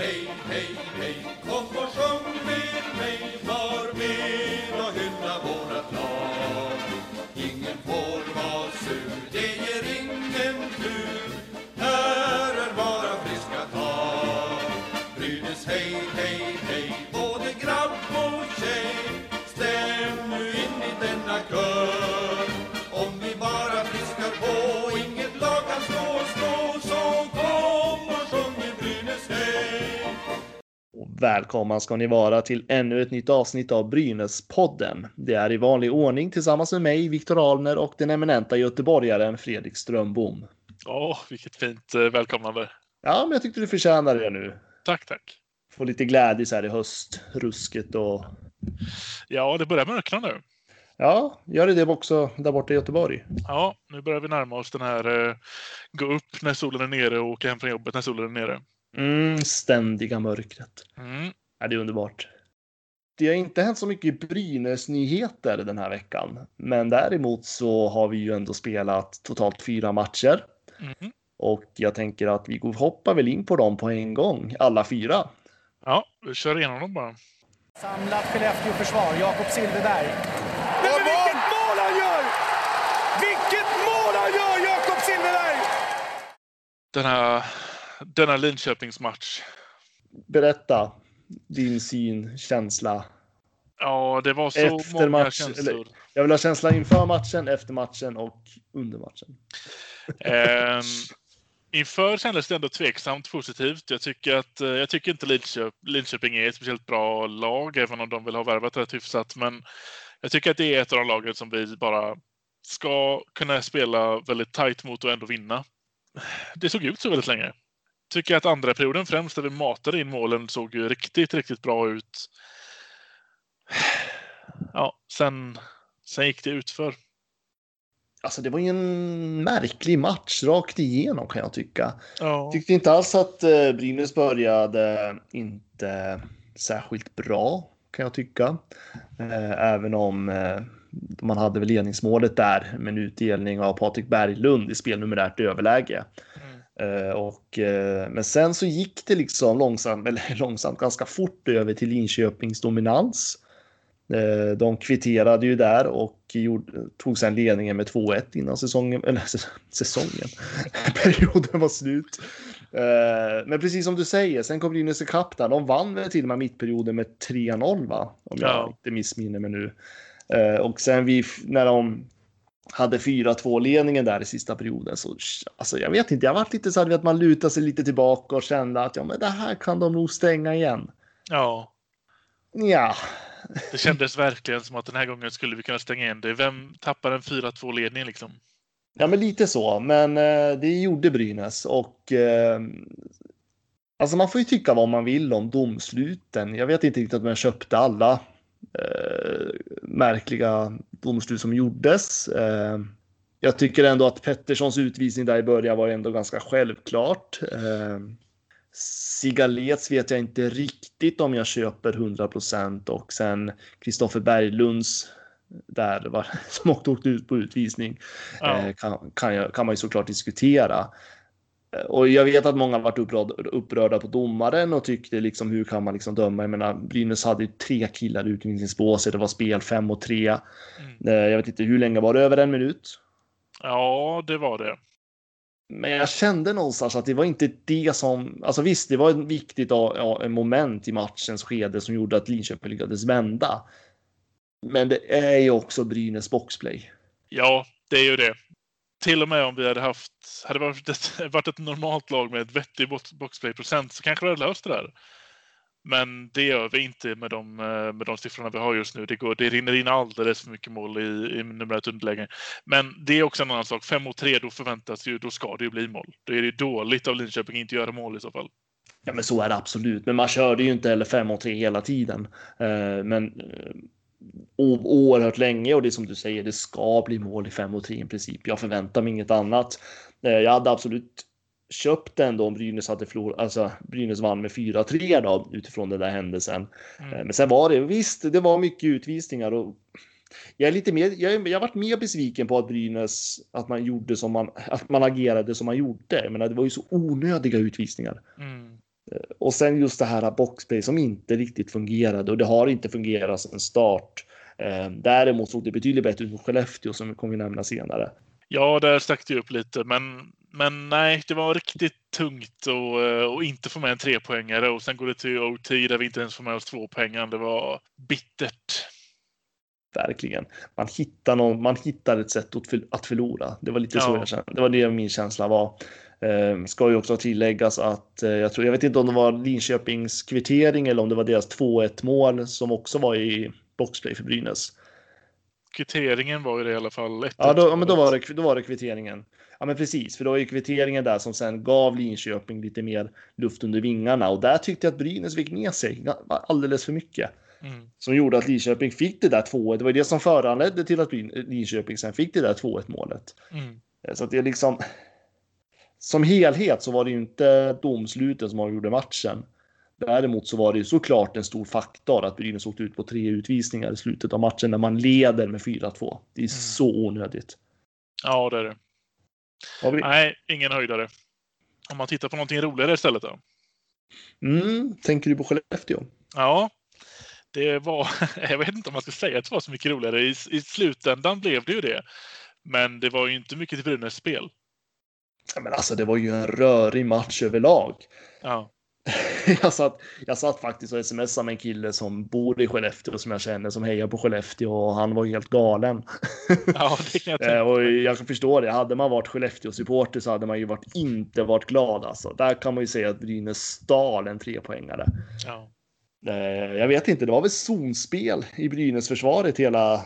hey, hey, hey, välkomna ska ni vara till ännu ett nytt avsnitt av Brynäspodden. Det är i vanlig ordning tillsammans med mig, Viktor Alner och den eminenta göteborgaren Fredrik Strömbom. Ja, vilket fint eh, välkomnande. Ja, men jag tyckte du förtjänar det nu. Tack, tack. Få lite glädje så här i höstrusket och Ja, det börjar mörkna nu. ja, gör det det också där borta i Göteborg. Ja, nu börjar vi närma oss den här eh, gå upp när solen är nere och åka hem från jobbet när solen är nere. Mm, ständiga mörkret. Mm. Ja, det är underbart. Det har inte hänt så mycket Brynäs-nyheter den här veckan, men däremot så har vi ju ändå spelat totalt fyra matcher Mm. och jag tänker att vi hoppar väl in på dem på en gång, alla fyra. Ja, vi kör igenom dem bara. Samlat Skellefteå-försvar, Jakob Silfverberg. Men vilket mål han gör! Vilket mål han gör, Jakob Silfverberg! Denna, denna Linköpingsmatch. Berätta din syn, känsla. Ja, det var så Efter många match, känslor. eller- Jag vill ha känslan inför matchen, efter matchen och under matchen. Ehm, inför kändes det ändå tveksamt positivt. Jag tycker, att, eh, jag tycker inte Linköp, Linköping är ett speciellt bra lag, även om de vill ha värvat rätt hyfsat. Men jag tycker att det är ett av de lagen som vi bara ska kunna spela väldigt tajt mot och ändå vinna. Det såg ut så väldigt länge. Tycker att andra perioden främst, där vi matade in målen, såg ju riktigt, riktigt bra ut. Ja, sen, sen gick det utför. Alltså det var ju en märklig match rakt igenom kan jag tycka. Ja. Tyckte inte alls att eh, Brynäs började inte särskilt bra kan jag tycka. Eh, även om eh, man hade väl ledningsmålet där med en utdelning av Patrik Berglund i spelnumerärt överläge. Eh, och, eh, men sen så gick det liksom långsamt, eller långsamt, ganska fort över till Linköpings dominans. Eh, De kvitterade ju där och gjorde, tog sen ledningen med 2-1 innan säsongen, eller säs- säsongen, perioden var slut. Eh, Men precis som du säger, sen kom Brynäs ikapp där. De vann väl till och med mittperioden med 3-0 va? Om jag Ja. inte missminner mig nu. Eh, Och sen vi, när de hade 4-2 ledningen där i sista perioden så alltså jag vet inte, jag varit lite så här att man lutade sig lite tillbaka och kände att ja, men det här kan de nog stänga igen. ja. Ja, Det kändes verkligen som att den här gången skulle vi kunna stänga igen det. Vem tappar en 4-2-ledning liksom? Ja, men lite så. Men eh, det gjorde Brynäs och eh, alltså man får ju tycka vad man vill om domsluten. Jag vet inte riktigt om jag köpte alla eh, märkliga domslut som gjordes. Eh, jag tycker ändå att Petterssons utvisning där i början var ändå ganska självklart. Eh, Sigalets vet jag inte riktigt om jag köper 100 procent och sen Kristoffer Berglunds där var, som också åkte ut på utvisning Ja. eh, kan, kan, jag, kan man ju såklart diskutera. Och jag vet att många varit upprörda, upprörda på domaren och tyckte liksom hur kan man liksom döma? Jag menar, Brynäs hade ju tre killar i utvisningsbåset. Det var spel fem och tre. Mm. Eh, Jag vet inte hur länge var det? Över en minut? Ja, det var det. Men jag kände någonstans att det var inte det som, alltså visst, det var ett viktigt ja, en moment i matchens skede som gjorde att Linköping lyckades vända. Men det är ju också Brynäs boxplay. Ja, det är ju det. Till och med om vi hade haft, hade varit ett, varit ett normalt lag med ett vettig boxplay-procent så kanske vi hade löst det där. Men det gör vi inte med de, eh, med de siffrorna vi har just nu. Det, går, det rinner in alldeles för mycket mål i, i numerärt underläge. Men det är också en annan sak. 5 mot 3, då förväntas ju, då ska det ju bli mål. Då är det dåligt av Linköping att inte göra mål i så fall. Ja, men så är det absolut. Men man körde ju inte heller 5 mot 3 hela tiden. Eh, men eh, oerhört länge och det är som du säger, det ska bli mål i 5 mot 3 i princip. Jag förväntar mig inget annat. Eh, Jag hade absolut köpt den då om Brynäs hade förlorat, alltså Brynäs vann med 4-3 då utifrån den där händelsen. Mm. Eh, Men sen var det visst, det var mycket utvisningar och jag är lite mer, jag, jag har varit mer besviken på att Brynäs, att man gjorde som man, att man agerade som man gjorde. Jag menar, det var ju så onödiga utvisningar. Mm. Och sen just det här boxplay som inte riktigt fungerade och det har inte fungerat sedan start. Däremot såg det betydligt bättre ut mot Skellefteå som vi kommer nämna senare. Ja, där stack det upp lite, men, men nej, det var riktigt tungt och, och inte få med en trepoängare och sen går det till OT där vi inte ens får med oss två poängar. Det var bittert. Verkligen. Man hittar, någon, man hittar ett sätt att förlora. Det var lite ja. så jag kände. Det var det min känsla var. Eh, ska ju också tilläggas att eh, jag tror, jag vet inte om det var Linköpings kvittering eller om det var deras 2-1 mål som också var i boxplay för Brynäs. Kvitteringen var ju det i alla fall. Ja, då, men då var, det, då var det kvitteringen. Ja, men precis, för då är ju kvitteringen där som sen gav Linköping lite mer luft under vingarna och där tyckte jag att Brynäs fick ner sig alldeles för mycket. Mm. Som gjorde att Linköping fick det där 2 Det var det som föranledde till att Linköping sen fick det där 2-1 målet. Mm. Så att det är liksom. Som helhet så var det ju inte domsluten som avgjorde matchen. Däremot så var det ju såklart en stor faktor att Brynäs åkte ut på tre utvisningar i slutet av matchen när man leder med 4-2. Det är mm. så onödigt. Ja, det är det. Vi... Nej, ingen höjdare. Om man tittar på någonting roligare istället då? Mm, tänker du på Skellefteå? Ja, det var, jag vet inte om man ska säga att det var så mycket roligare. I, I slutändan blev det ju det. Men det var ju inte mycket till Brynäs spel. Men alltså, det var ju en rörig match överlag. Ja. jag, satt, jag satt faktiskt och smsade med en kille som bor i Skellefteå som jag känner som hejar på Skellefteå och han var helt galen. Ja, det kan jag tänka Och jag kan förstå det. Hade man varit Skellefteå-supporter så hade man ju varit, inte varit glad alltså. Där kan man ju säga att Brynäs stal en trepoängare. Ja. Eh, jag vet inte, det var väl zonspel i Brynäs försvaret hela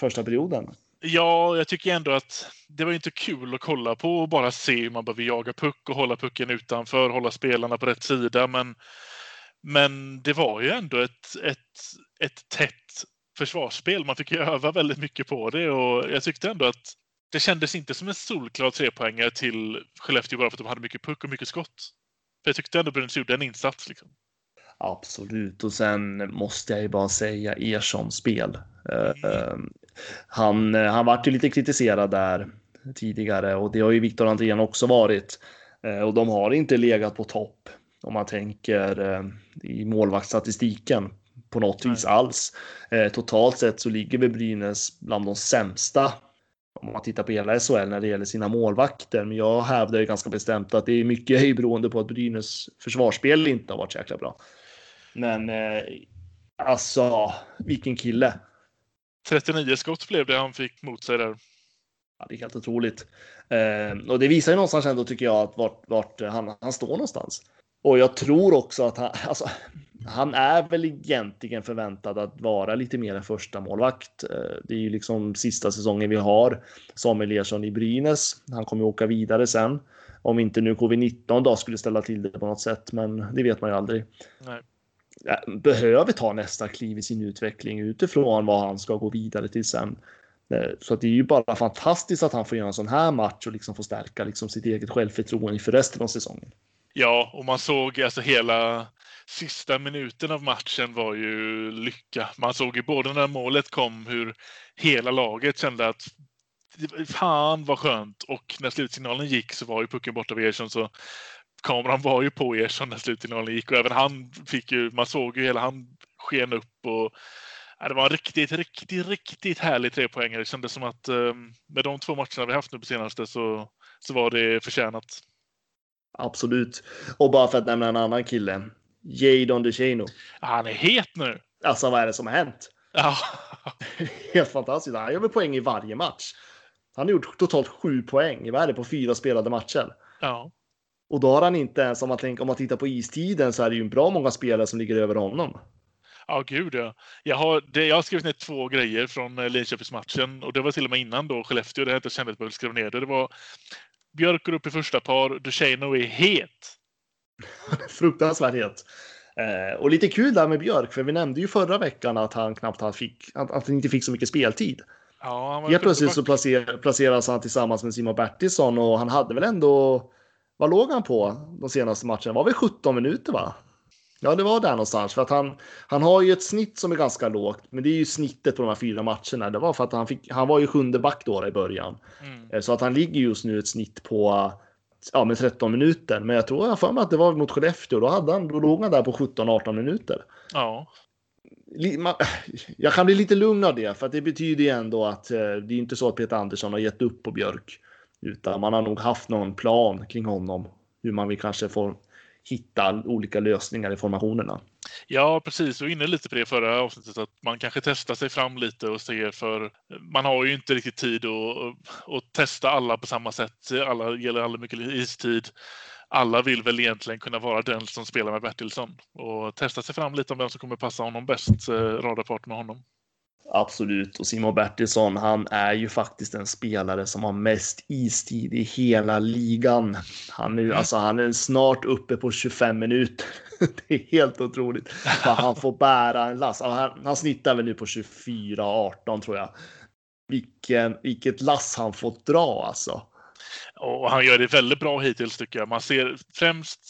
första perioden. Ja, jag tycker ändå att det var inte kul att kolla på och bara se hur man behöver jaga puck och hålla pucken utanför, hålla spelarna på rätt sida. Men, men det var ju ändå ett, ett, ett tätt försvarsspel. Man fick ju öva väldigt mycket på det och jag tyckte ändå att det kändes inte som en solklar trepoängare till Skellefteå bara för att de hade mycket puck och mycket skott. För jag tyckte ändå Brynäs gjorde en insats. Liksom. Absolut, och sen måste jag ju bara säga Erssons spel. Uh, han, han vart ju lite kritiserad där tidigare och det har ju Viktor Andrén också varit. Uh, och de har inte legat på topp om man tänker uh, i målvaktsstatistiken på något vis alls. totalt sett så ligger vi Brynäs bland de sämsta om man tittar på hela SHL när det gäller sina målvakter. Men jag hävdar ju ganska bestämt att det är mycket beroende på att Brynäs försvarsspel inte har varit så jäkla bra. Men eh, alltså, vilken kille. 39 skott blev det han fick mot sig där. Ja, det är helt otroligt. Eh, och det visar ju någonstans ändå tycker jag att vart, vart han, han står någonstans. Och jag tror också att han, alltså, han är väl egentligen förväntad att vara lite mer en första målvakt. Eh, det är ju liksom sista säsongen vi har Samuel Ersson i Brynäs. Han kommer åka vidare sen. Om inte nu covid-19 då skulle ställa till det på något sätt, men det vet man ju aldrig. Nej behöver ta nästa kliv i sin utveckling utifrån vad han ska gå vidare till sen. Eh, så så det är ju bara fantastiskt att han får göra en sån här match och liksom få stärka liksom sitt eget självförtroende inför resten av säsongen. Ja, och man såg alltså hela sista minuten av matchen var ju lycka. Man såg ju både när målet kom hur hela laget kände att fan vad skönt och när slutsignalen gick så var ju pucken borta vid Ersson så kameran var ju på er som när slutsignalen gick och även han fick ju, man såg ju hela han sken upp och ja, det var en riktigt, riktigt, riktigt härlig trepoängare. Det kändes som att eh, med de två matcherna vi haft nu på senaste så, så var det förtjänat. Absolut. Och bara för att nämna en annan kille. Jadon DeChano. Han är het nu. Alltså vad är det som har hänt? Ja. Helt fantastiskt. Han gör väl poäng i varje match. Han har gjort totalt sju poäng. Vad är det på fyra spelade matcher? Ja. Och då har han inte ens, om man, tänker, om man tittar på istiden, så är det ju en bra många spelare som ligger över honom. Ja, gud ja. Jag har, det, jag har skrivit ner två grejer från eh, Linköpingsmatchen och det var till och med innan då Skellefteå. Det jag inte kände att jag skrev ner det. Det var Björk går upp i första par, Ducheno är het. Fruktansvärt het. Eh, och lite kul där med Björk, för vi nämnde ju förra veckan att han knappt fick, att, att han inte fick så mycket speltid. Ja, Helt plötsligt så placer, placeras han tillsammans med Simon Bertilsson och han hade väl ändå vad låg han på de senaste matcherna? Var väl 17 minuter va? Ja, det var där någonstans för att han, han har ju ett snitt som är ganska lågt, men det är ju snittet på de här fyra matcherna. Det var för att han fick, han var ju sjunde back då i början, mm. Eh, så att han ligger just nu ett snitt på ja, med 13 minuter. Men jag tror jag för mig att det var mot Skellefteå. Då, hade han, då låg han där på 17-18 minuter. Ja. Jag kan bli lite lugn av det, för att det betyder ju ändå att eh, det är inte så att Peter Andersson har gett upp på Björk. Utan man har nog haft någon plan kring honom. Hur man vill kanske få hitta olika lösningar i formationerna. Ja, precis. Vi var inne lite på det förra avsnittet, att man kanske testar sig fram lite och ser för man har ju inte riktigt tid att, att testa alla på samma sätt. Alla gäller alla mycket istid. Alla vill väl egentligen kunna vara den som spelar med Bertilsson och testa sig fram lite om vem som kommer passa honom bäst, eh, radarparten radarpart med honom. Absolut, och Simon Bertilsson, han är ju faktiskt en spelare som har mest istid i hela ligan. Han är, mm. alltså, han är snart uppe på 25 minuter. Det är helt otroligt han får bära en last. Han, han snittar väl nu på 24-18 tror jag. Vilken, vilket lass han fått dra alltså. Och han gör det väldigt bra hittills tycker jag. Man ser främst,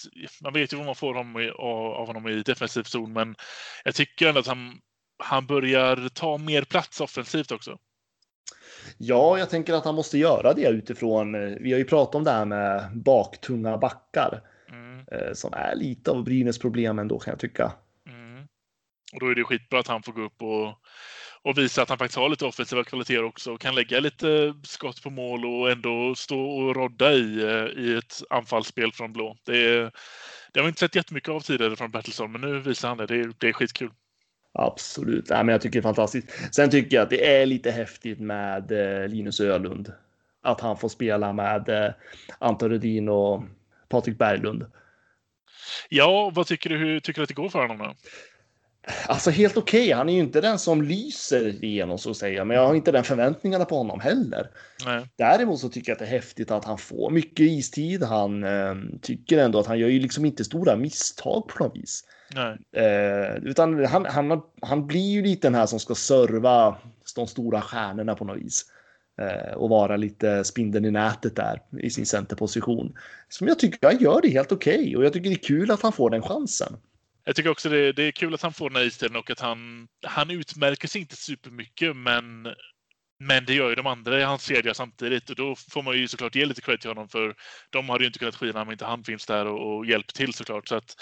man vet ju vad man får av honom i defensiv zon, men jag tycker ändå att han han börjar ta mer plats offensivt också. Ja, jag tänker att han måste göra det utifrån. Eh, vi har ju pratat om det här med baktunga backar mm. Eh, som är lite av Brynäs problem ändå kan jag tycka. Mm. Och då är det skitbra att han får gå upp och, och visa att han faktiskt har lite offensiva kvaliteter också och kan lägga lite skott på mål och ändå stå och rodda i, eh, i ett anfallsspel från blå. Det, det har vi inte sett jättemycket av tidigare från Bertilsson, men nu visar han det. Det, det är skitkul. Absolut. Nej, men jag tycker det är fantastiskt. Sen tycker jag att det är lite häftigt med eh, Linus Ölund. Att han får spela med eh, Anton Rudin och Patrik Berglund. Ja, vad tycker du? Hur tycker du att det går för honom då? Alltså helt okej. Okay. Han är ju inte den som lyser igenom så att säga, men jag har inte den förväntningarna på honom heller. Nej. Däremot så tycker jag att det är häftigt att han får mycket istid. Han eh, tycker ändå att han gör ju liksom inte stora misstag på något vis. Eh, utan han, han, han blir ju lite den här som ska serva de stora stjärnorna på något vis. Eh, och vara lite spindeln i nätet där i sin centerposition. Som jag tycker han gör det helt okej okay, och jag tycker det är kul att han får den chansen. Jag tycker också det, det är kul att han får den här istiden och att han, han utmärker sig inte supermycket men men det gör ju de andra i hans kedja samtidigt och då får man ju såklart ge lite cred till honom för de hade ju inte kunnat skina om inte han finns där och, och hjälpt till såklart. Så att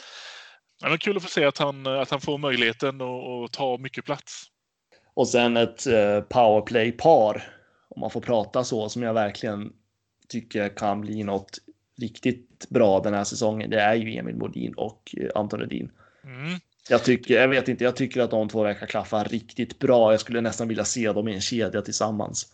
Ja, men kul att få se att han, att han får möjligheten att ta mycket plats. Och sen ett eh, powerplay-par, om man får prata så, som jag verkligen tycker kan bli något riktigt bra den här säsongen. Det är ju Emil Modin och eh, Anton Edin. Mm. Jag tycker, jag vet inte, jag tycker att de två verkar klaffa riktigt bra. Jag skulle nästan vilja se dem i en kedja tillsammans.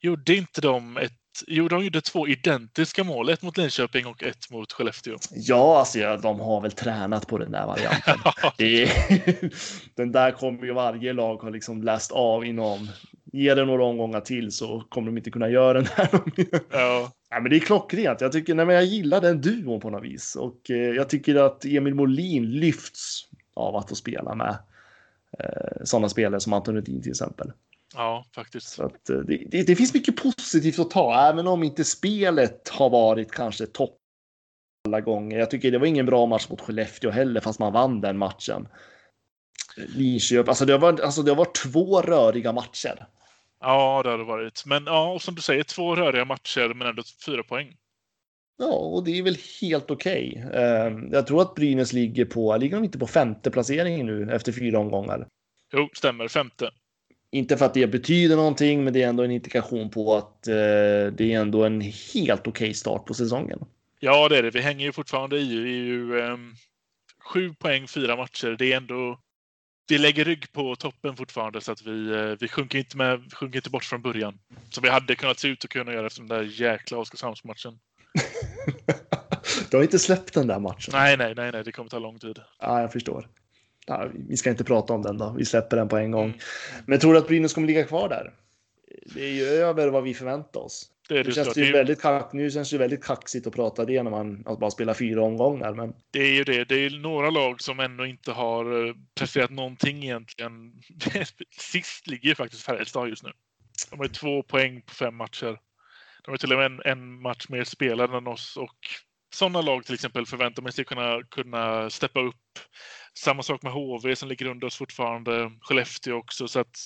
Gjorde inte de ett Jo, de gjorde två identiska mål. Ett mot Linköping och ett mot Skellefteå. Ja, alltså ja, de har väl tränat på den där varianten. är, den där kommer ju varje lag ha liksom läst av inom. Ge det några omgångar till så kommer de inte kunna göra den här. ja. ja, men det är klockrent. Jag tycker, nej, men jag gillar den duon på något vis och eh, jag tycker att Emil Molin lyfts av att få spela med eh, sådana spelare som Anton Rudin till exempel. Ja, faktiskt. Att, eh, det, det, det, finns mycket positivt att ta, även om inte spelet har varit kanske topp alla gånger. Jag tycker det var ingen bra match mot Skellefteå heller, fast man vann den matchen. Linköping, alltså det har varit, alltså det har varit två röriga matcher. Ja, det har det varit. Men ja, och som du säger, två röriga matcher, men ändå fyra poäng. Ja, och det är väl helt okej. Okay. Ehm, jag tror att Brynäs ligger på, ligger de inte på femte placering nu efter fyra omgångar? Jo, stämmer, femte. Inte för att det betyder någonting, men det är ändå en indikation på att eh, det är ändå en helt okej okay start på säsongen. Ja, det är det. Vi hänger ju fortfarande i. Vi är ju eh, sju poäng, fyra matcher. Det är ändå. Vi lägger rygg på toppen fortfarande så att vi, eh, vi sjunker, inte med, sjunker inte bort från början. Som vi hade kunnat se ut och kunna göra efter den där jäkla Oskarshamnsmatchen. du har inte släppt den där matchen? Nej, nej, nej, nej, det kommer ta lång tid. Ja, jag förstår ja, vi ska inte prata om den då. Vi släpper den på en gång. Mm. Men tror du att Brynäs kommer ligga kvar där? Det är ju över vad vi förväntar oss. Det, är det, det känns ju väldigt kack, nu känns det väldigt kaxigt att prata det när man att bara spelar fyra omgångar. Men... Det är ju det. Det är några lag som ännu inte har eh, presterat någonting egentligen. Sist ligger faktiskt Färjestad just nu. De har två poäng på fem matcher. De har till och med en, en match mer spelade än oss och sådana lag till exempel förväntar man sig kunna, kunna steppa upp. Samma sak med HV som ligger under oss fortfarande. Skellefteå också. Så att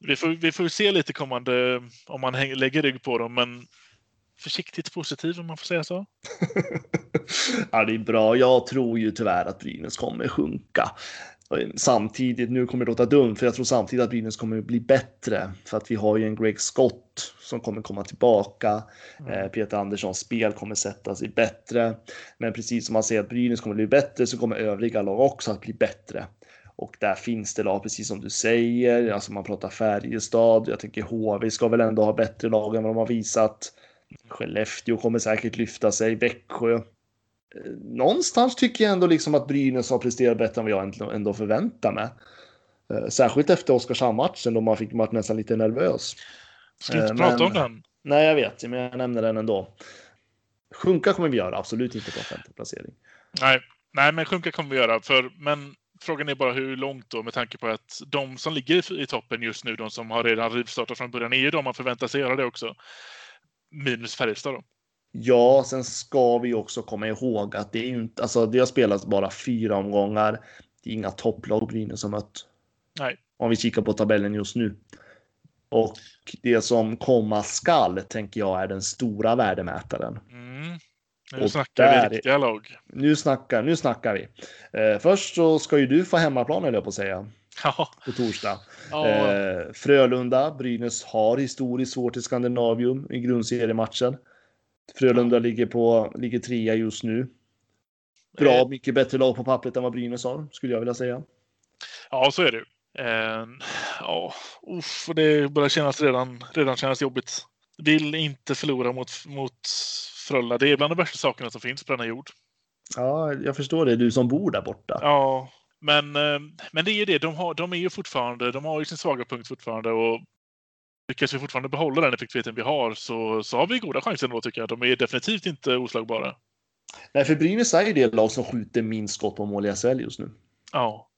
vi får, vi får se lite kommande om man häng, lägger rygg på dem. Men försiktigt positiv om man får säga så. ja, det är bra. Jag tror ju tyvärr att Brynäs kommer sjunka. Samtidigt, nu kommer det låta dumt, för jag tror samtidigt att Brynäs kommer bli bättre. För att vi har ju en Greg Scott som kommer komma tillbaka. Mm. Eh, Peter Anderssons spel kommer sätta sig bättre. Men precis som man säger att Brynäs kommer bli bättre så kommer övriga lag också att bli bättre. Och där finns det lag, precis som du säger. Alltså man pratar Färjestad. Jag tänker HV ska väl ändå ha bättre lag än vad de har visat. Skellefteå kommer säkert lyfta sig. Växjö någonstans tycker jag ändå liksom att Brynäs har presterat bättre än vad jag ändå förväntar mig. Eh, särskilt efter Oskarshamn-matchen då man fick varit nästan lite nervös. Ska du inte men, prata om den? Nej, jag vet, men jag nämner den ändå. Sjunka kommer vi göra, absolut inte på femte placering. Nej, nej, men sjunka kommer vi göra. För, men frågan är bara hur långt då med tanke på att de som ligger i toppen just nu, de som har redan rivstartat från början, är ju de man förväntar sig göra det också. Minus Färjestad då. Ja, sen ska vi också komma ihåg att det är inte, alltså det har spelats bara fyra omgångar. Det är inga topplag Brynäs har mött. Nej. Om vi kikar på tabellen just nu. Och det som komma skall tänker jag är den stora värdemätaren. Mm. Nu och snackar vi riktiga lag. Nu snackar, nu snackar vi. Eh, först så ska ju du få hemmaplan höll jag på att säga. Ja. På torsdag. Ja. Eh, Frölunda, Brynäs har historiskt svårt i Skandinavium i grundseriematchen. Frölunda ligger, på, ligger trea just nu. Bra, eh. mycket bättre lag på pappret än vad Brynäs har, skulle jag vilja säga. Ja, så är det. Eh, ja, uff, det börjar kännas redan, redan kännas jobbigt. Vill inte förlora mot, mot Frölunda. Det är bland de värsta sakerna som finns på denna jord. Ja, jag förstår det. Du som bor där borta. Ja, men, eh, men det är ju det. De, har, de är ju fortfarande, de har ju sin svaga punkt fortfarande och lyckas vi fortfarande behålla den effektiviteten vi har så, så har vi goda chanser ändå tycker jag. De är definitivt inte oslagbara. Nej, för Brynäs är ju det lag som skjuter minst skott på mål i SHL just nu. Ja.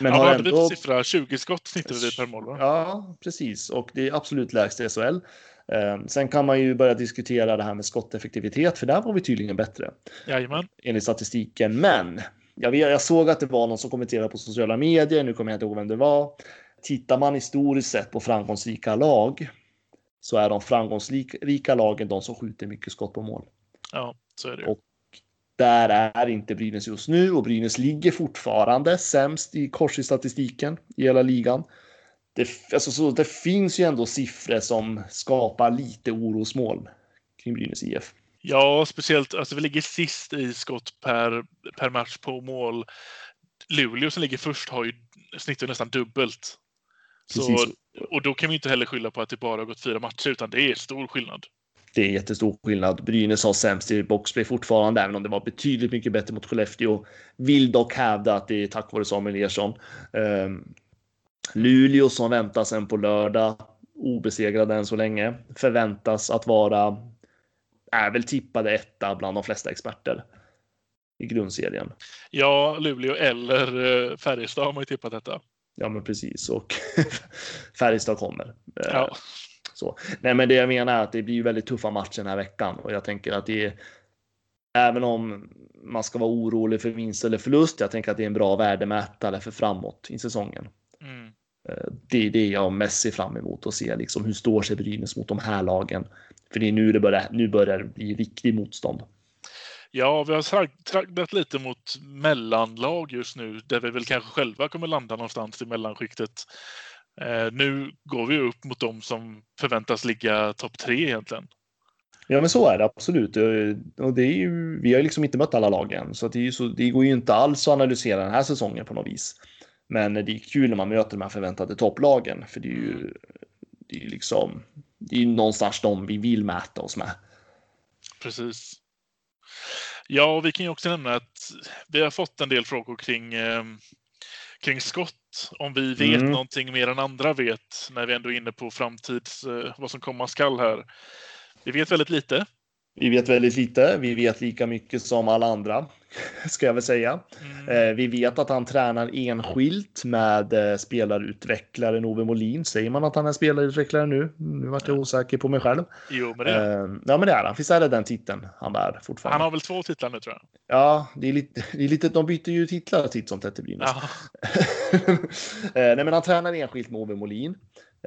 Men ja, har ändå... vi för siffra? 20 skott snittade vi per mål va? Ja, precis. Och det är absolut lägst i SHL. Eh, sen kan man ju börja diskutera det här med skotteffektivitet, för där var vi tydligen bättre. Jajamän. Enligt statistiken. Men jag, jag såg att det var någon som kommenterade på sociala medier. Nu kommer jag inte ihåg vem det var tittar man historiskt sett på framgångsrika lag så är de framgångsrika lagen de som skjuter mycket skott på mål. Ja, så är det. Och där är inte Brynäs just nu och Brynäs ligger fortfarande sämst i kors i statistiken i hela ligan. Det, alltså, så det finns ju ändå siffror som skapar lite orosmoln kring Brynäs IF. Ja, speciellt alltså vi ligger sist i skott per, per match på mål. Luleå som ligger först har ju snittar nästan dubbelt. Så, och då kan vi inte heller skylla på att det bara har gått fyra matcher, utan det är stor skillnad. Det är jättestor skillnad. Brynäs har sämst i boxplay fortfarande, även om det var betydligt mycket bättre mot Skellefteå. Vill dock hävda att det är tack vare Samuel Ersson. Um, Luleå som väntas sen på lördag, obesegrade än så länge, förväntas att vara, är väl tippade etta bland de flesta experter i grundserien. Ja, Luleå eller eh, Färjestad har man ju tippat detta. Ja, men precis. Och Färjestad kommer. Eh, ja. Så. Nej, men det jag menar är att det blir väldigt tuffa matcher den här veckan och jag tänker att det är även om man ska vara orolig för vinst eller förlust. Jag tänker att det är en bra värdemätare för framåt i säsongen. Mm. Eh, det är det jag mest ser fram emot och se liksom hur står sig Brynäs mot de här lagen. För det är nu det börjar. Nu börjar det bli riktigt motstånd. Ja, vi har tragglat lite mot mellanlag just nu, där vi väl kanske själva kommer landa någonstans i mellanskiktet. Eh, nu går vi upp mot dem som förväntas ligga topp tre egentligen. Ja, men så är det absolut. Och det är ju, vi har ju liksom inte mött alla lag än, så, det, är så det går ju inte alls att analysera den här säsongen på något vis. Men det är kul när man möter de här förväntade topplagen, för det är ju det är liksom det är ju någonstans de vi vill mäta oss med. Precis. Ja, vi kan ju också nämna att vi har fått en del frågor kring, eh, kring skott. Om vi vet mm. någonting mer än andra vet när vi ändå är inne på framtids, eh, vad som komma skall här. Vi vet väldigt lite. Vi vet väldigt lite. Vi vet lika mycket som alla andra, ska jag väl säga. Mm. Eh, vi vet att han tränar enskilt med eh, spelarutvecklaren Ove Molin. Säger man att han är spelarutvecklare nu? Nu vart jag osäker på mig själv. Jo, men det är eh, Ja, men det är han. Finns det den titeln han bär fortfarande? Han har väl två titlar nu tror jag. Ja, det är lite, det är lite de byter ju titlar titt som tätt i. Nej, men han tränar enskilt med Ove Molin.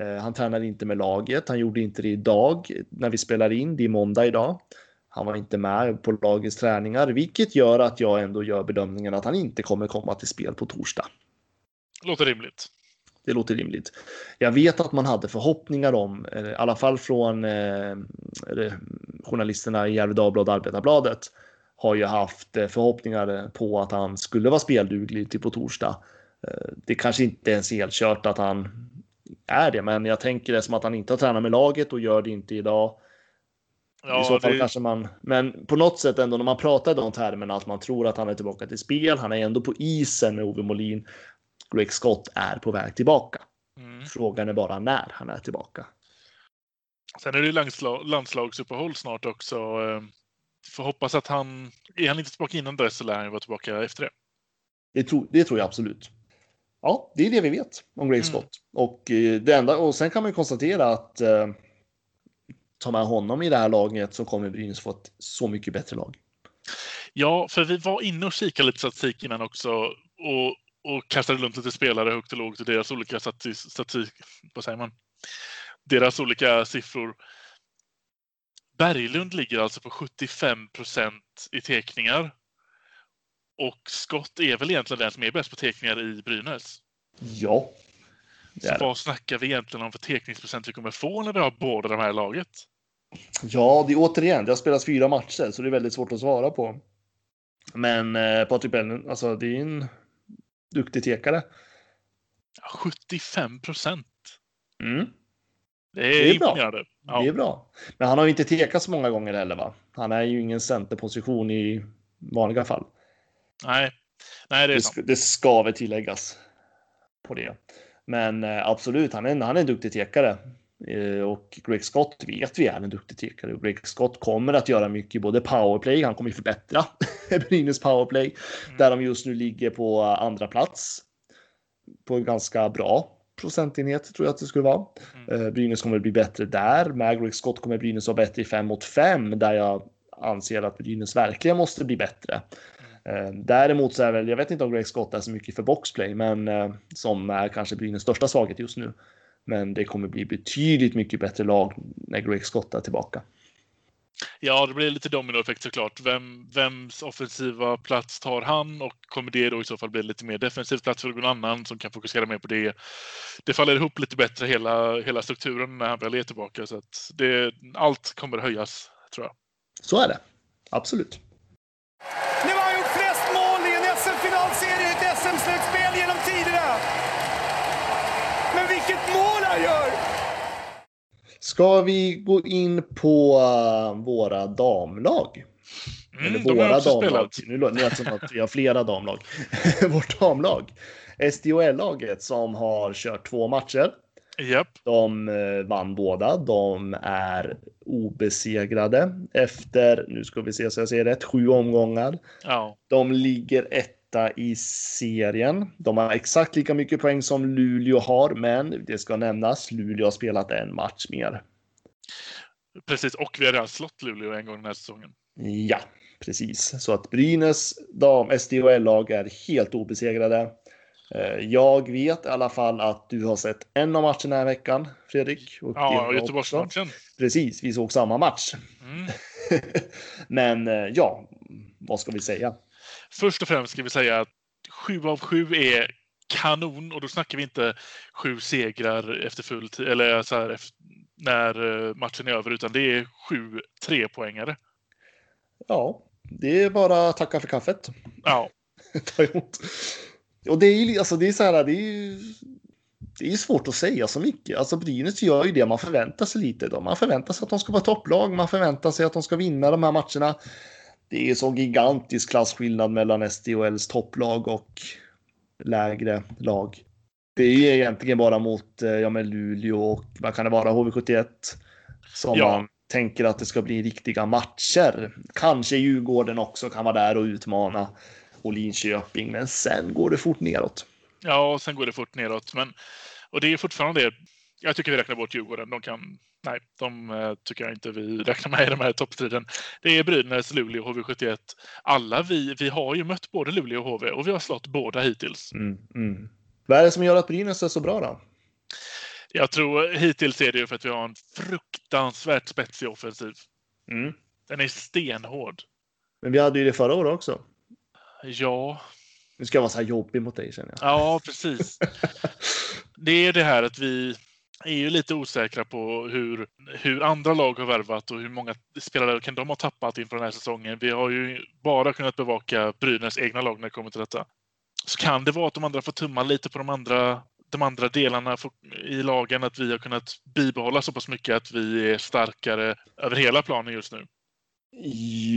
Eh, han tränar inte med laget. Han gjorde inte det idag när vi spelar in. Det är måndag idag. Han var inte med på lagets träningar, vilket gör att jag ändå gör bedömningen att han inte kommer komma till spel på torsdag. Låter rimligt. Det låter rimligt. Jag vet att man hade förhoppningar om, i alla fall från eh, journalisterna i Gefle Dagblad och Arbetarbladet, har ju haft eh, förhoppningar på att han skulle vara spelduglig till på torsdag. Eh, det kanske inte ens är helt kört att han är det, men jag tänker det som att han inte har tränat med laget och gör det inte idag. Ja, I så fall det... kanske man, men på något sätt ändå när man pratar i de termerna att man tror att han är tillbaka till spel. Han är ändå på isen med Ove Molin. Greg Scott är på väg tillbaka. Mm. Frågan är bara när han är tillbaka. Sen är det landslag, landslagsuppehåll snart också. Eh, får hoppas att han, är han inte tillbaka innan dess så lär han vara tillbaka efter det. Det tror, det tror jag absolut. Ja, det är det vi vet om Greg mm. Scott. Mm. Och, eh, det enda, och sen kan man ju konstatera att eh, tar man honom i det här laget så kommer Brynäs få ett så mycket bättre lag. Ja, för vi var inne och kikade lite statistik innan också och, och kastade runt lite spelare högt och lågt och deras olika statistik, vad säger man? Deras olika siffror. Berglund ligger alltså på 75 procent i tekningar. Och Scott är väl egentligen den som är bäst på tekningar i Brynäs? Ja. Så vad snackar vi egentligen om för tekningsprocent vi kommer få när vi har båda de här laget? Ja, det är återigen, det har spelats fyra matcher så det är väldigt svårt att svara på. Men eh, Patrik Bellin, alltså det är en duktig tekare. 75 procent. Mm. Det är, det är imponerande. Bra. Ja. Det är bra. Men han har ju inte tekat så många gånger heller, va? Han är ju ingen centerposition i vanliga fall. Nej, Nej det är det, sant. Det ska väl tilläggas på det. Men eh, absolut, han är, en, han är en duktig tekare. Eh, och Greg Scott vet vi är en duktig tekare. Och Greg Scott kommer att göra mycket i både powerplay, han kommer förbättra Brynäs powerplay, mm. där de just nu ligger på andra plats. På en ganska bra procentenhet tror jag att det skulle vara. Mm. Eh, Brynäs kommer att bli bättre där. Med Greg Scott kommer Brynäs vara bättre i 5 mot 5 där jag anser att Brynäs verkligen måste bli bättre. Eh, däremot så är väl, jag vet inte om Greg Scott är så mycket för boxplay, men eh, som är kanske Brynäs största svaghet just nu. Men det kommer bli betydligt mycket bättre lag när Greg Scott är tillbaka. Ja, det blir lite dominoeffekt såklart. Vem, vems offensiva plats tar han och kommer det då i så fall bli lite mer defensiv plats för någon annan som kan fokusera mer på det? Det faller ihop lite bättre hela, hela strukturen när han väl är tillbaka så att det, allt kommer höjas tror jag. Så är det. Absolut. Ska vi gå in på uh, våra damlag? Mm, Eller våra damlag. Nu låter det som att vi har flera damlag. Vårt damlag. SDHL-laget som har kört två matcher. Yep. De uh, vann båda. De är obesegrade efter, nu ska vi se så jag säger rätt, sju omgångar. Ja. De ligger etta i serien. De har exakt lika mycket poäng som Luleå har, men det ska nämnas, Luleå har spelat en match mer. Precis, och vi har redan slått Luleå en gång den här säsongen. Ja, precis. Så att Brynäs dam SDHL-lag är helt obesegrade. Eh, jag vet i alla fall att du har sett en av matcherna den här veckan, Fredrik. Och ja, Göteborgsmatchen. Precis, vi såg samma match. Mm. Men eh, ja, vad ska vi säga? Först och främst ska vi säga att sju av sju är kanon och då snackar vi inte sju segrar efter full tid eller så här när eh, matchen är över utan det är sju trepoängare. Ja, det är bara att tacka för kaffet. Ja. Ta emot. Och det är ju alltså, det är så här, det är det är svårt att säga så mycket. Alltså Brynäs gör ju det man förväntar sig lite. Då. Man förväntar sig att de ska vara topplag, man förväntar sig att de ska vinna de här matcherna. Det är så gigantisk klasskillnad mellan SDHLs topplag och lägre lag. Det är egentligen bara mot eh, ja, med Luleå och vad kan det vara, HV71 som ja. man tänker att det ska bli riktiga matcher. Kanske Djurgården också kan vara där och utmana och Linköping, men sen går det fort neråt. Ja, sen går det fort neråt, men och det är fortfarande det. Jag tycker vi räknar bort Djurgården. De kan. Nej, de uh, tycker jag inte vi räknar med i de här toppstriden. Det är Brynäs, Luleå, HV71. Alla vi. Vi har ju mött både Luleå och HV och vi har slått båda hittills. Mm, mm. Vad är det som gör att Brynäs är så bra då? Jag tror hittills är det ju för att vi har en fruktansvärt spetsig offensiv. Mm. Den är stenhård. Men vi hade ju det förra året också. Ja, Nu ska jag vara så här jobbig mot dig känner jag. ja precis. Det är det här att vi är ju lite osäkra på hur, hur andra lag har värvat och hur många spelare kan de ha tappat inför den här säsongen. Vi har ju bara kunnat bevaka Brynäs egna lag när det kommer till detta. Så kan det vara att de andra får tumma lite på de andra, de andra delarna i lagen, att vi har kunnat bibehålla så pass mycket att vi är starkare över hela planen just nu.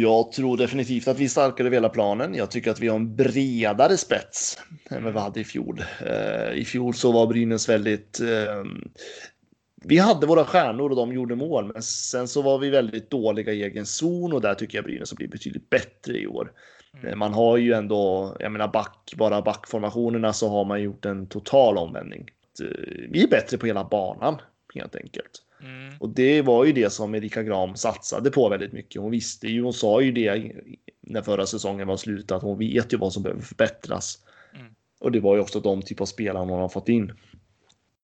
Jag tror definitivt att vi är starkare över hela planen. Jag tycker att vi har en bredare spets än vad vi hade i fjol. Eh, I fjol så var Brynäs väldigt... eh, Vi hade våra stjärnor och de gjorde mål, men sen så var vi väldigt dåliga i egen zon och där tycker jag Brynäs har blivit betydligt bättre i år. Eh, Man har ju ändå, jag menar back, bara backformationerna så har man gjort en total omvändning. Eh, Vi är bättre på hela banan helt enkelt. Mm. Och det var ju det som Erika Gram satsade på väldigt mycket. Hon visste ju, hon sa ju det när förra säsongen var slut, att hon vet ju vad som behöver förbättras. Mm. Och det var ju också de typ av spelare hon har fått in.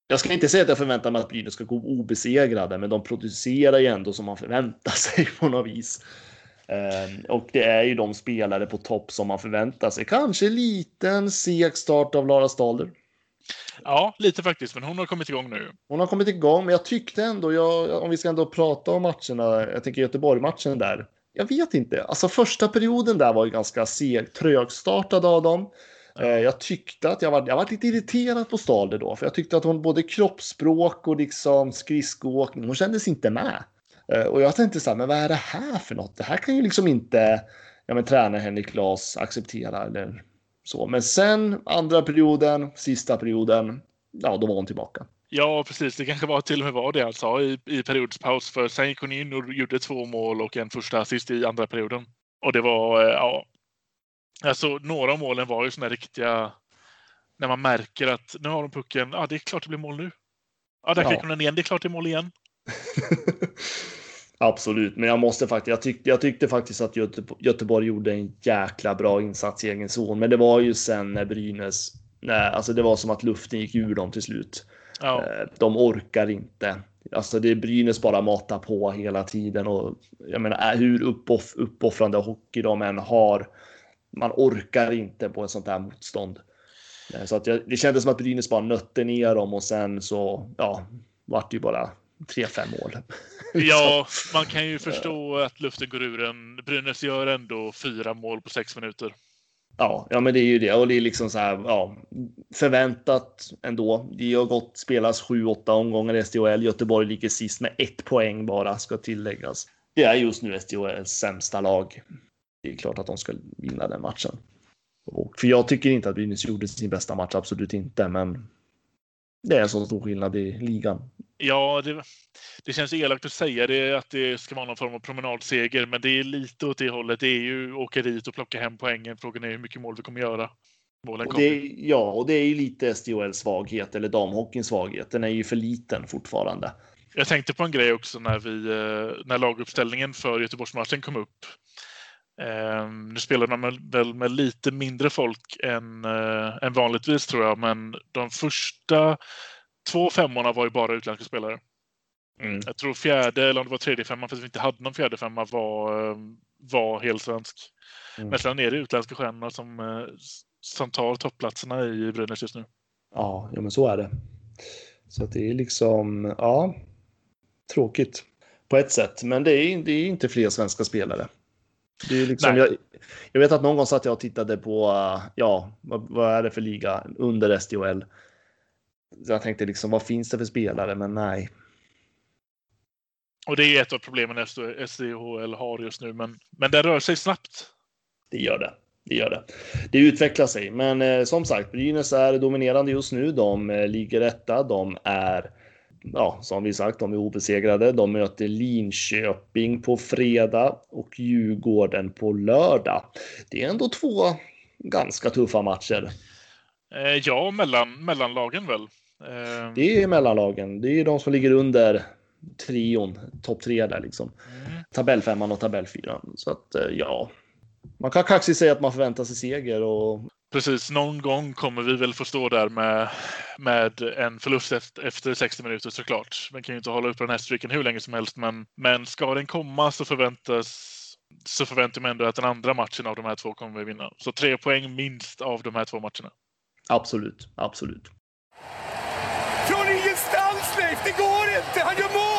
Jag ska inte säga att jag förväntar mig att Brynäs ska gå obesegrade, men de producerar ju ändå som man förväntar sig på något vis. Ehm, Och det är ju de spelare på topp som man förväntar sig. Kanske liten seg start av Lara Stalder. Ja, lite faktiskt, men hon har kommit igång nu. Hon har kommit igång, men jag tyckte ändå, jag, om vi ska ändå prata om matcherna, jag tänker Göteborg-matchen där. Jag vet inte, alltså första perioden där var ju ganska seg, trögstartad av dem. Eh, Jag tyckte att jag var, jag var lite irriterad på Stalder då, för jag tyckte att hon både kroppsspråk och liksom skridskoåkning, hon kändes inte med. Eh, Och jag tänkte så här, men vad är det här för något? Det här kan ju liksom inte ja, men, tränare Henrik Glas acceptera eller så. Men sen andra perioden, sista perioden, ja, då var hon tillbaka. Ja, precis. Det kanske var till och med var det han sa i, i periodspaus. För sen gick hon in och gjorde två mål och en första assist i andra perioden. Och det var, eh, ja. Alltså, några av målen var ju såna riktiga... När man märker att nu har de pucken. Ja, det är klart det blir mål nu. Ja, där Ja. fick hon den igen. Det är klart det är mål igen. Absolut, men jag måste faktiskt. Jag tyckte, jag tyckte faktiskt att Göte, Göteborg gjorde en jäkla bra insats i egen zon, men det var ju sen när Brynäs. Nej, alltså det var som att luften gick ur dem till slut. Ja, Eh, De orkar inte. Alltså det är Brynäs bara matar på hela tiden och jag menar hur uppoff, uppoffrande hockey de än har. Man orkar inte på ett sånt här motstånd. Eh, Så att jag, det kändes som att Brynäs bara nötte ner dem och sen så ja, vart det ju bara 3-5 mål. ja, man kan ju förstå att luften går ur en. Brynäs gör ändå fyra mål på sex minuter. Ja, ja, men det är ju det och det är liksom så här. Ja, förväntat ändå. Det har gått spelas 7-8 omgångar i SDHL. Göteborg ligger sist med ett poäng bara ska tilläggas. Det är just nu SDHLs sämsta lag. Det är klart att de ska vinna den matchen. Och för jag tycker inte att Brynäs gjorde sin bästa match, absolut inte, men det är så stor skillnad i ligan. Ja, det, det känns elakt att säga det, att det ska vara någon form av promenadseger, men det är lite åt det hållet. Det är ju åka dit och plocka hem poängen. Frågan är hur mycket mål vi kommer göra. Målen Och kommer. det, är- ja, och det är ju lite SDHLs svaghet, eller damhockeyns svaghet. Den är ju för liten fortfarande. Jag tänkte på en grej också när, vi, eh, när laguppställningen för Göteborgsmatchen kom upp. Ehm, nu spelar de väl med lite mindre folk än, eh, än vanligtvis tror jag, men de första två femmorna var ju bara utländska spelare. Mm. Jag tror fjärde, eller om det var tredje femman, för att vi inte hade någon fjärde femma, var, eh, var helt svensk. Mm. Men sen är det utländska stjärnor som, eh, som tar toppplatserna i Brynäs just nu. Ja, ja, men så är det. Så att det är liksom, ja, tråkigt på ett sätt. Men det är, det är inte fler svenska spelare. Det är liksom, jag, jag vet att någon gång satt jag och tittade på, uh, ja, vad, vad är det för liga under SDHL? Så jag tänkte liksom, vad finns det för spelare? Men nej. Och det är ett av problemen SDHL har just nu, men, men det rör sig snabbt. Det gör det. Det gör det. Det utvecklar sig. Men eh, som sagt, Brynäs är dominerande just nu. De eh, ligger etta. De är, ja, som vi sagt, de är obesegrade. De möter Linköping på fredag och Djurgården på lördag. Det är ändå två ganska tuffa matcher. Eh, ja, mellan, mellanlagen väl. Eh, Det är mellanlagen. Det är de som ligger under trion, topp tre där liksom. mm. Tabellfemman och tabellfyran. Så att eh, ja, man kan kaxigt säga att man förväntar sig seger och Precis, någon gång kommer vi väl få stå där med, med en förlust efter 60 minuter såklart. Man kan ju inte hålla upp den här streaken hur länge som helst, men, men ska den komma så förväntas så förväntar jag mig ändå att den andra matchen av de här två kommer vi vinna. Så tre poäng minst av de här två matcherna. Absolut, absolut. Från ingenstans Leif, det går inte! Han gör mål!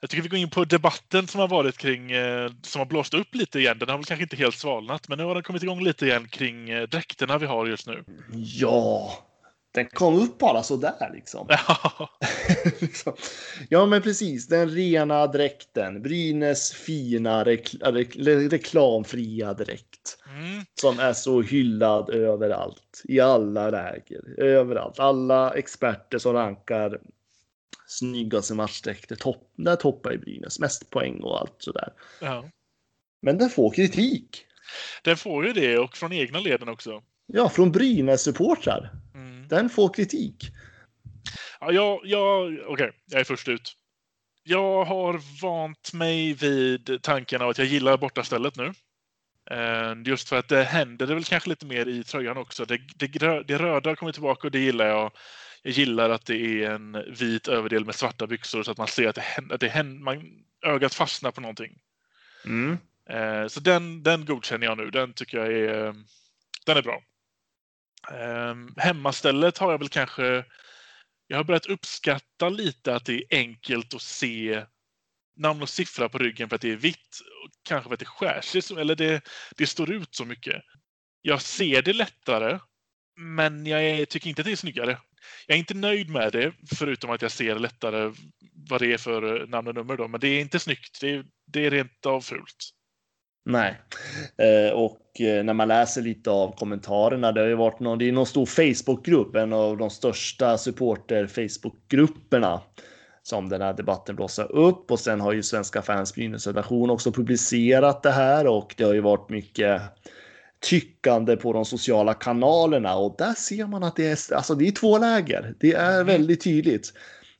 Jag tycker vi går in på debatten som har varit kring, eh, som har blåst upp lite igen. Den har väl kanske inte helt svalnat, men nu har den kommit igång lite igen kring eh, dräkterna vi har just nu. Ja, den kom upp bara sådär liksom. Ja, Liksom. ja, men precis. Den rena dräkten. Brynäs fina rekl rekl reklamfria dräkt. mm. Som är så hyllad överallt. I alla läger. Överallt. Alla experter som rankar snyggaste matchdräkter. Topp, där toppar i Brynäs. Mest poäng och allt sådär. ja. Men den får kritik. Den får ju det och från egna leden också. Ja, från Brynäs-supportrar. Mm. Den får kritik. Ja, jag, jag, okej, jag är först ut. Jag har vant mig vid tanken av att jag gillar bortastället nu. Eh, Just för att det händer det väl kanske lite mer i tröjan också. Det, det, det röda kommer tillbaka och det gillar jag. Jag gillar att det är en vit överdel med svarta byxor så att man ser att det händer, att det händer man, ögat fastnar på någonting. Mm. Eh, Så den, den godkänner jag nu. Den tycker jag är, den är bra. Eh, Hemmastället har jag väl kanske... Jag har börjat uppskatta lite att det är enkelt att se namn och siffra på ryggen för att det är vitt. och Kanske för att det skär sig, eller det, det står ut så mycket. Jag ser det lättare, men jag tycker inte att det är snyggare. Jag är inte nöjd med det, förutom att jag ser lättare vad det är för eh, namn och nummer. Då. Men det är inte snyggt. Det är, det är rent av fult. Nej, eh, och eh, när man läser lite av kommentarerna, det har ju varit någon, det är någon stor Facebookgrupp, en av de största supporter Facebookgrupperna som den här debatten blossar upp och sen har ju Svenska fans Brynäs redaktion också publicerat det här och det har ju varit mycket tyckande på de sociala kanalerna och där ser man att det är, alltså det är två läger. Det är väldigt tydligt.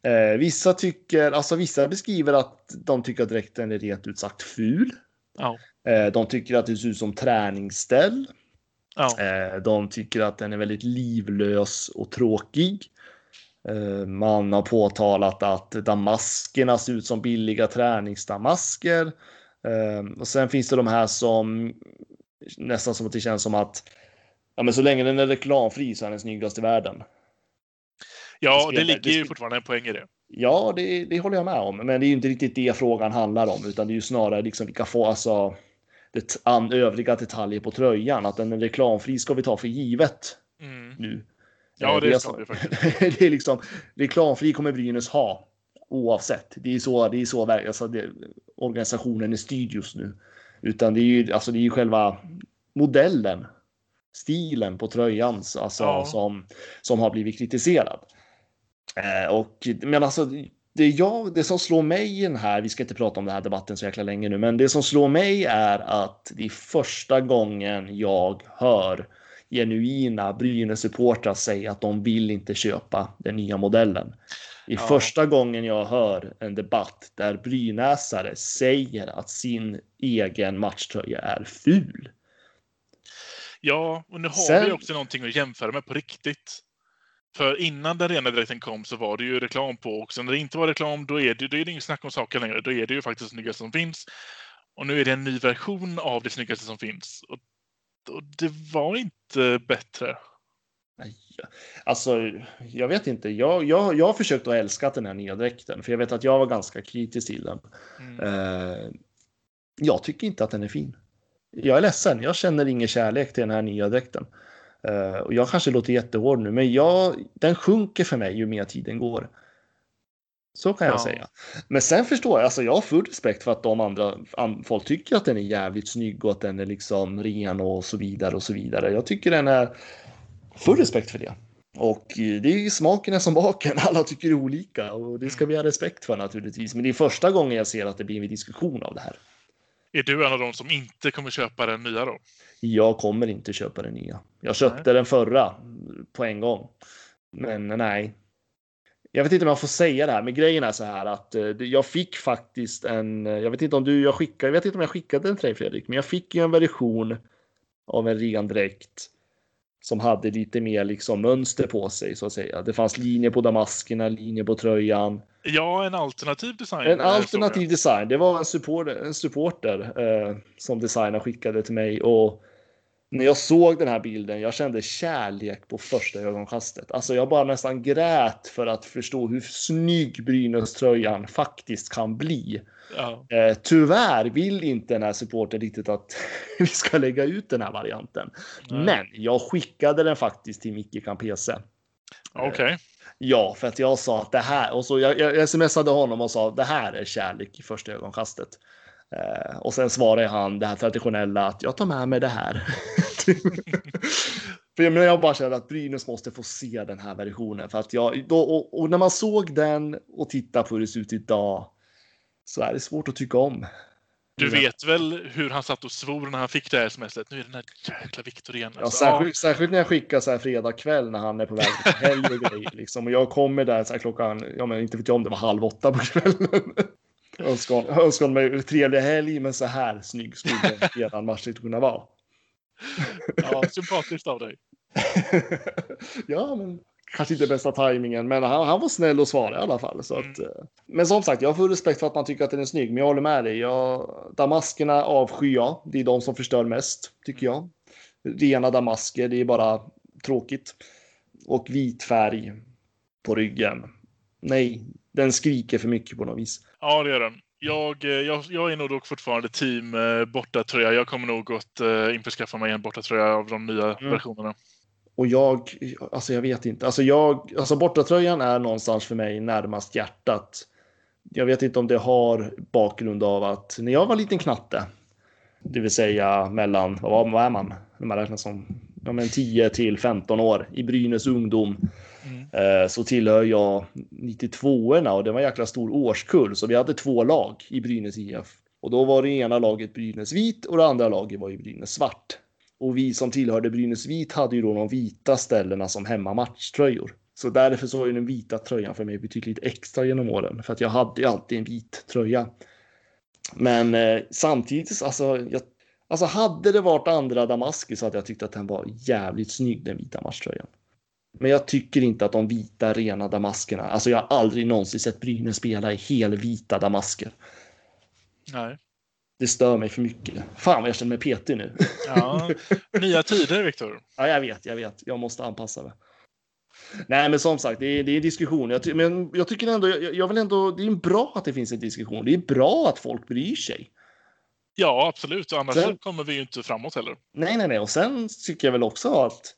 Eh, vissa tycker, alltså vissa beskriver att de tycker att dräkten är rent ut sagt ful. Ja. Eh, De tycker att det ser ut som träningsställ. Ja. Eh, De tycker att den är väldigt livlös och tråkig. Eh, Man har påtalat att damaskerna ser ut som billiga träningsdamasker. Eh, Och sen finns det de här som nästan som att det känns som att ja, men så länge den är reklamfri så är den snyggast i världen. Ja, Det det ligger det ju fortfarande en poäng i det. Ja, det, det håller jag med om, men det är ju inte riktigt det frågan handlar om, utan det är ju snarare liksom vilka få, alltså det an, övriga detaljer på tröjan. Att den är reklamfri ska vi ta för givet Mm. nu. Ja, Eh, det är ska vi faktiskt. det är liksom reklamfri kommer Brynäs ha oavsett. Det är så, det är så alltså det, organisationen är styrd just nu. Utan det är ju, alltså det är ju själva modellen, stilen på tröjan så- alltså, Ja. som, som har blivit kritiserad. Eh, och, men alltså, det, jag, det som slår mig i den här, vi ska inte prata om den här debatten så jäkla länge nu, men det som slår mig är att det är första gången jag hör genuina Brynäs-supportrar säga att de vill inte köpa den nya modellen. Det är Ja. första gången jag hör en debatt där brynäsare säger att sin egen matchtröja är ful. Ja, och nu har Sen- vi också någonting att jämföra med på riktigt. För innan den rena dräkten kom så var det ju reklam på också. När det inte var reklam, då är det, då är det inget snack om saker längre. Då är det ju faktiskt det snyggaste som finns. Och nu är det en ny version av det snyggaste som finns. Och, och det var inte bättre. Alltså, jag vet inte. Jag, jag, jag har försökt att älska den här nya dräkten, för jag vet att jag var ganska kritisk till den. Mm. Eh, jag tycker inte att den är fin. Jag är ledsen, jag känner ingen kärlek till den här nya dräkten. Eh, och jag kanske låter jättehård nu, men jag, den sjunker för mig ju mer tiden går. Så kan jag Ja. säga. Men sen förstår jag, alltså jag har full respekt för att de andra an, folk tycker att den är jävligt snygg och att den är liksom ren och så vidare och så vidare. Jag tycker den är full respekt för det. Och eh, det är ju smaken är som baken. Alla tycker olika och det ska vi ha respekt för naturligtvis. Men det är första gången jag ser att det blir en diskussion av det här. Är du en av de som inte kommer köpa den nya då? Jag kommer inte köpa den nya. Jag köpte den förra på en gång. Men nej. Jag vet inte om jag får säga det här, men grejen är så här att eh, jag fick faktiskt en. eh, Jag vet inte om du, jag skickade, jag vet inte om jag skickade den till dig Fredrik, men jag fick ju en version av en ren dräkt som hade lite mer liksom mönster på sig så att säga. Det fanns linjer på damaskerna, linjer på tröjan. Ja, en alternativ design. En eh, alternativ design. Det var en supporter, en supporter eh, som designern skickade till mig och när jag såg den här bilden, jag kände kärlek på första ögonkastet. Alltså jag bara nästan grät för att förstå hur snygg Brynäs-tröjan faktiskt kan bli. Ja. Eh, tyvärr vill inte den här supporten riktigt att vi ska lägga ut den här varianten. Nej. Men jag skickade den faktiskt till Micke Campese. Okej. Ja, för att jag sa att det här och så jag, jag smsade honom och sa det här är kärlek i första ögonkastet. Eh, och sen svarade han det här traditionella att jag tar med mig det här. för jag, menar, jag bara kände att Brynäs måste få se den här versionen för att jag då och, och när man såg den och tittar på hur det ser ut idag så är det svårt att tycka om. Du Ja. vet väl hur han satt och svor när han fick det här smset? Nu är den här jäkla Viktor igen. Ja, Alltså, särskilt, särskilt när jag skickar så här fredag kväll när han är på väg till helg och grejer. Liksom. Och jag kommer där så här klockan, ja men inte vet jag om det var halv åtta på kvällen. önskar, hon- önskar hon mig trevlig helg, men så här snygg skulle eran match inte kunna vara. ja, sympatiskt av dig. ja, men kanske inte bästa tajmingen, men han, han var snäll och svarade i alla fall. Så att, eh, men som sagt, jag har full respekt för att man tycker att den är snygg, men jag håller med dig. Jag, damaskerna avskyr jag. Det är de som förstör mest, tycker jag. Rena damasker, det är bara tråkigt. Och vit färg på ryggen. Nej, den skriker för mycket på något vis. Ja, det gör den. Jag, eh, jag, jag är nog dock fortfarande team eh, bortatröja. Jag kommer nog att eh, införskaffa mig en bortatröja av de nya Mm. versionerna. Och jag, alltså jag vet inte, alltså jag, alltså bortatröjan är någonstans för mig närmast hjärtat. Jag vet inte om det har bakgrund av att när jag var liten knatte, det vill säga mellan, vad, vad är man? När man räknar som ja, men 10 till 15 år i Brynäs ungdom. Mm. Eh, så tillhör jag 92orna och det var en jäkla stor årskull. Så vi hade två lag i Brynäs IF. Och då var det ena laget Brynäs vit och det andra laget var ju Brynäs svart. Och vi som tillhörde Brynäs vit hade ju då de vita ställena som hemmamatchtröjor. Så därför så var ju den vita tröjan för mig betydligt extra genom åren. För att jag hade ju alltid en vit tröja. Men eh, samtidigt, alltså, jag, alltså hade det varit andra damasker så hade jag tyckt att den var jävligt snygg, den vita matchtröjan. Men jag tycker inte att de vita rena damaskerna, alltså jag har aldrig någonsin sett Brynäs spela i helvita damasker. Nej. Det stör mig för mycket. Fan vad jag känner mig petig nu. Ja, nya tider, Viktor. Ja, jag vet, jag vet. Jag måste anpassa mig. Nej, men som sagt, det är, det är diskussion. Jag, men jag tycker ändå, jag, jag vill ändå, det är bra att det finns en diskussion. Det är bra att folk bryr sig. Ja, absolut. Annars Sen- kommer vi ju inte framåt heller. Nej, nej, nej. Och sen tycker jag väl också att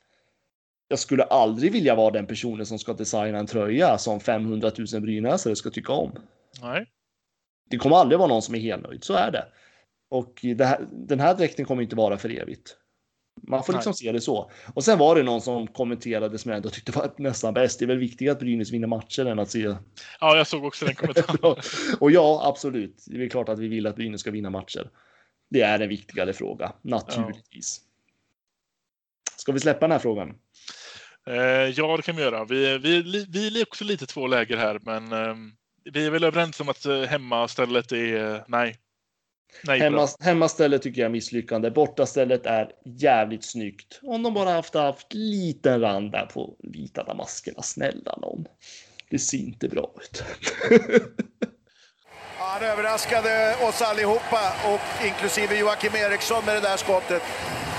jag skulle aldrig vilja vara den personen som ska designa en tröja som 500 000 brynäsare ska tycka om. Nej. Det kommer aldrig vara någon som är helnöjd, så är det. Och här, den här dräkten kommer inte vara för evigt. Man får liksom Nej. se det så. Och sen var det någon som kommenterade som jag ändå tyckte var nästan bäst. Det är väl viktigare att Brynäs vinner matcher än att se. Ja, jag såg också den kommentaren. Och ja, absolut. Det är klart att vi vill att Brynäs ska vinna matcher. Det är en viktigare fråga, naturligtvis. Ska vi släppa den här frågan? Eh, ja, det kan vi göra. Vi, vi, vi är också lite två läger här, men eh, vi är väl överens om att eh, hemmastället är nej. Nej. Hemma, hemmastället tycker jag är misslyckande. Bortastället är jävligt snyggt. Om de bara haft, haft liten rand där på vita damaskerna. Snälla någon. Det ser inte bra ut. Ja, Han överraskade oss allihopa, och inklusive Joakim Eriksson med det där skottet.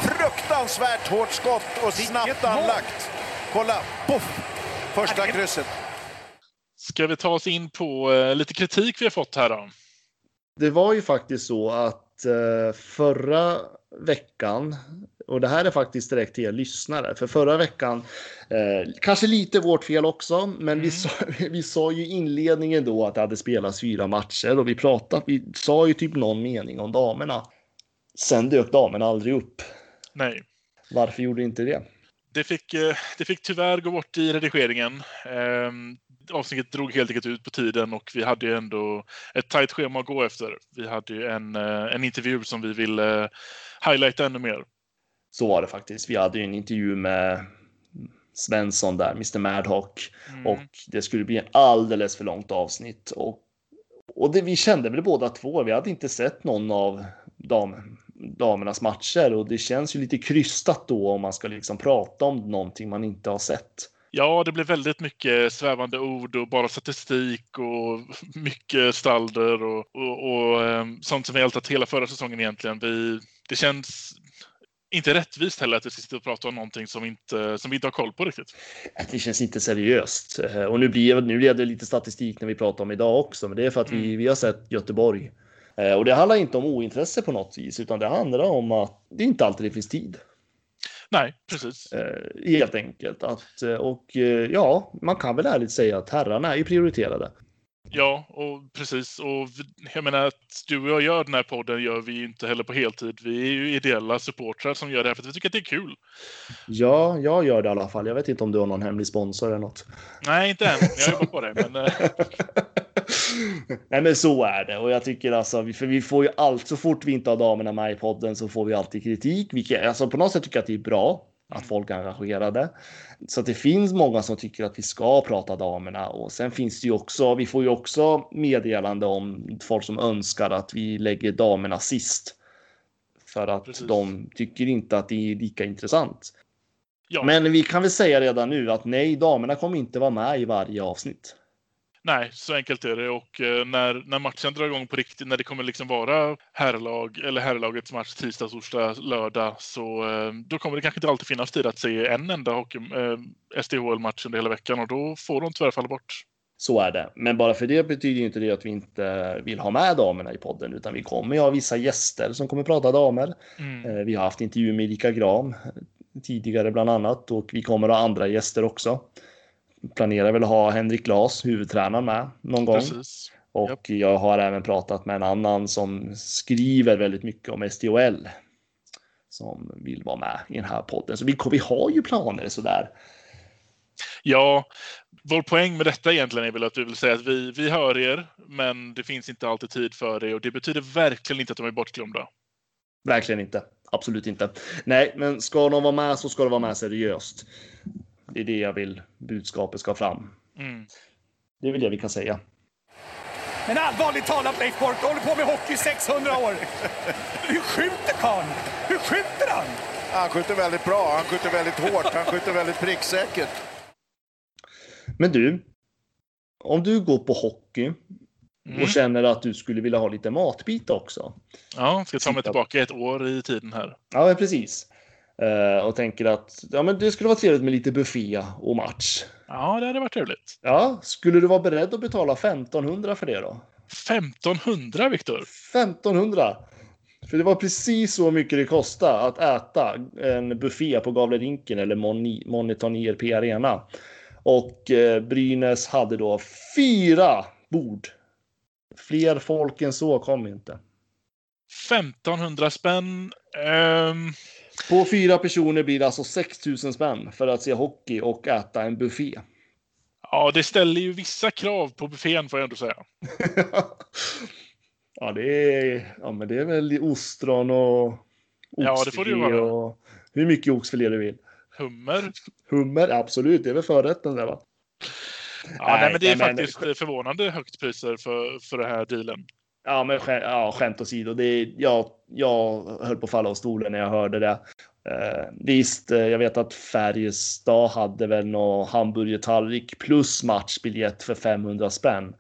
Fruktansvärt hårt skott och snabbt anlagt. Kolla, poff! Första krysset. Ska vi ta oss in på eh, lite kritik vi har fått här då? Det var ju faktiskt så att eh, förra veckan, och det här är faktiskt direkt till er lyssnare, för förra veckan, eh, kanske lite vårt fel också, men vi, sa, vi sa ju i inledningen då att det hade spelats fyra matcher och vi pratade, vi sa ju typ någon mening om damerna. Sen dök damerna aldrig upp. Nej. Varför gjorde inte det? Det fick, eh, det fick tyvärr gå bort i redigeringen. Avsnittet drog helt enkelt ut på tiden och vi hade ju ändå ett tajt schema att gå efter. Vi hade ju en, eh, en intervju som vi ville highlighta ännu mer. Så var det faktiskt. Vi hade ju en intervju med Svensson där, Mr Madhawk. Mm. Och det skulle bli en alldeles för långt avsnitt. Och, och det, vi kände väl båda två, vi hade inte sett någon av dam, damernas matcher och det känns ju lite krystat då om man ska liksom prata om någonting man inte har sett. Ja, det blev väldigt mycket svävande ord och bara statistik och mycket stalder och, och, och um, sånt som vi ältat hela förra säsongen egentligen. Vi, det känns inte rättvist heller att vi ska sitta och prata om någonting som, inte, som vi inte har koll på riktigt. Det känns inte seriöst. Eh, och nu blir, nu blir det lite statistik när vi pratar om idag också, men det är för att mm. vi, vi har sett Göteborg. Eh, och det handlar inte om ointresse på något vis, utan det handlar om att det inte alltid finns tid. Nej, precis. Eh, helt enkelt. Att, eh, och eh, ja, man kan väl ärligt säga att herrarna är prioriterade. Ja, och precis. Och jag menar att du och jag gör den här podden gör vi inte heller på heltid. Vi är ju ideella supportrar som gör det här för att vi tycker att det är kul. Ja, jag gör det i alla fall. Jag vet inte om du har någon hemlig sponsor eller något. Nej, inte än. Jag jobbar på det. Men... Eh. Nej, men så är det och jag tycker alltså, för vi får ju allt så fort vi inte har damerna med i podden så får vi alltid kritik. Vilket, alltså på något sätt tycker jag att det är bra att folk är engagerade. Så det finns många som tycker att vi ska prata damerna och sen finns det ju också. Vi får ju också meddelande om folk som önskar att vi lägger damerna sist för att Precis. de tycker inte att det är lika intressant. Ja. Men vi kan väl säga redan nu att nej, damerna kommer inte vara med i varje avsnitt. Nej, så enkelt är det. Och eh, när, när matchen drar igång på riktigt, när det kommer liksom vara herrlag eller herrlagets match tisdag, torsdag, lördag, så eh, då kommer det kanske inte alltid finnas tid att se en enda hockey, eh, SDHL-match under hela veckan och då får de tyvärr falla bort. Så är det. Men bara för det betyder inte det att vi inte vill ha med damerna i podden, utan vi kommer ju ha vissa gäster som kommer prata damer. Mm. Vi har haft intervju med Erika Gram tidigare bland annat och vi kommer ha andra gäster också planerar väl att ha Henrik Glas, huvudtränaren, med någon gång. Precis. Och yep. jag har även pratat med en annan som skriver väldigt mycket om SDHL. Som vill vara med i den här podden. Så vi, vi har ju planer sådär. Ja, vår poäng med detta egentligen är väl att vi vill säga att vi, vi hör er, men det finns inte alltid tid för er och det betyder verkligen inte att de är bortglömda. Verkligen inte. Absolut inte. Nej, men ska de vara med så ska de vara med seriöst. Det är det jag vill budskapet ska fram. Mm. Det är väl det vi kan säga. Men allvarligt talat Leif Bork, du håller på med hockey i 600 år. Hur skjuter karln? Hur skjuter han? Han skjuter väldigt bra, han skjuter väldigt hårt, han skjuter väldigt pricksäkert. Men du, om du går på hockey mm. och känner att du skulle vilja ha lite matbit också. Ja, ska ta mig tillbaka ett år i tiden här. Ja, precis. Uh, och tänker att ja, men det skulle vara trevligt med lite buffé och match. Ja, det hade varit trevligt. Ja, skulle du vara beredd att betala 1500 för det då? 1500 Viktor? 1500! För det var precis så mycket det kostade att äta en buffé på Gavlerinken eller Moniton IRP Arena. Och eh, Brynäs hade då fyra bord. Fler folk än så kom inte. 1500 spänn. Um... På fyra personer blir det alltså 6000 spänn för att se hockey och äta en buffé. Ja, det ställer ju vissa krav på buffén får jag ändå säga. ja, det är, ja, men det är väl ostron och Ja, det får det vara. Och hur mycket oxfilé du vill. Hummer. Hummer, absolut. Det är väl förrätten där va? Ja, nej, nej men det är nej, faktiskt men... förvånande högt priser för, för den här dealen. Ja, men ja, skämt åsido. Det jag, jag höll på att falla av stolen när jag hörde det. Eh, visst, eh, jag vet att Färjestad hade väl någon hamburgertallrik plus matchbiljett för 500 spänn.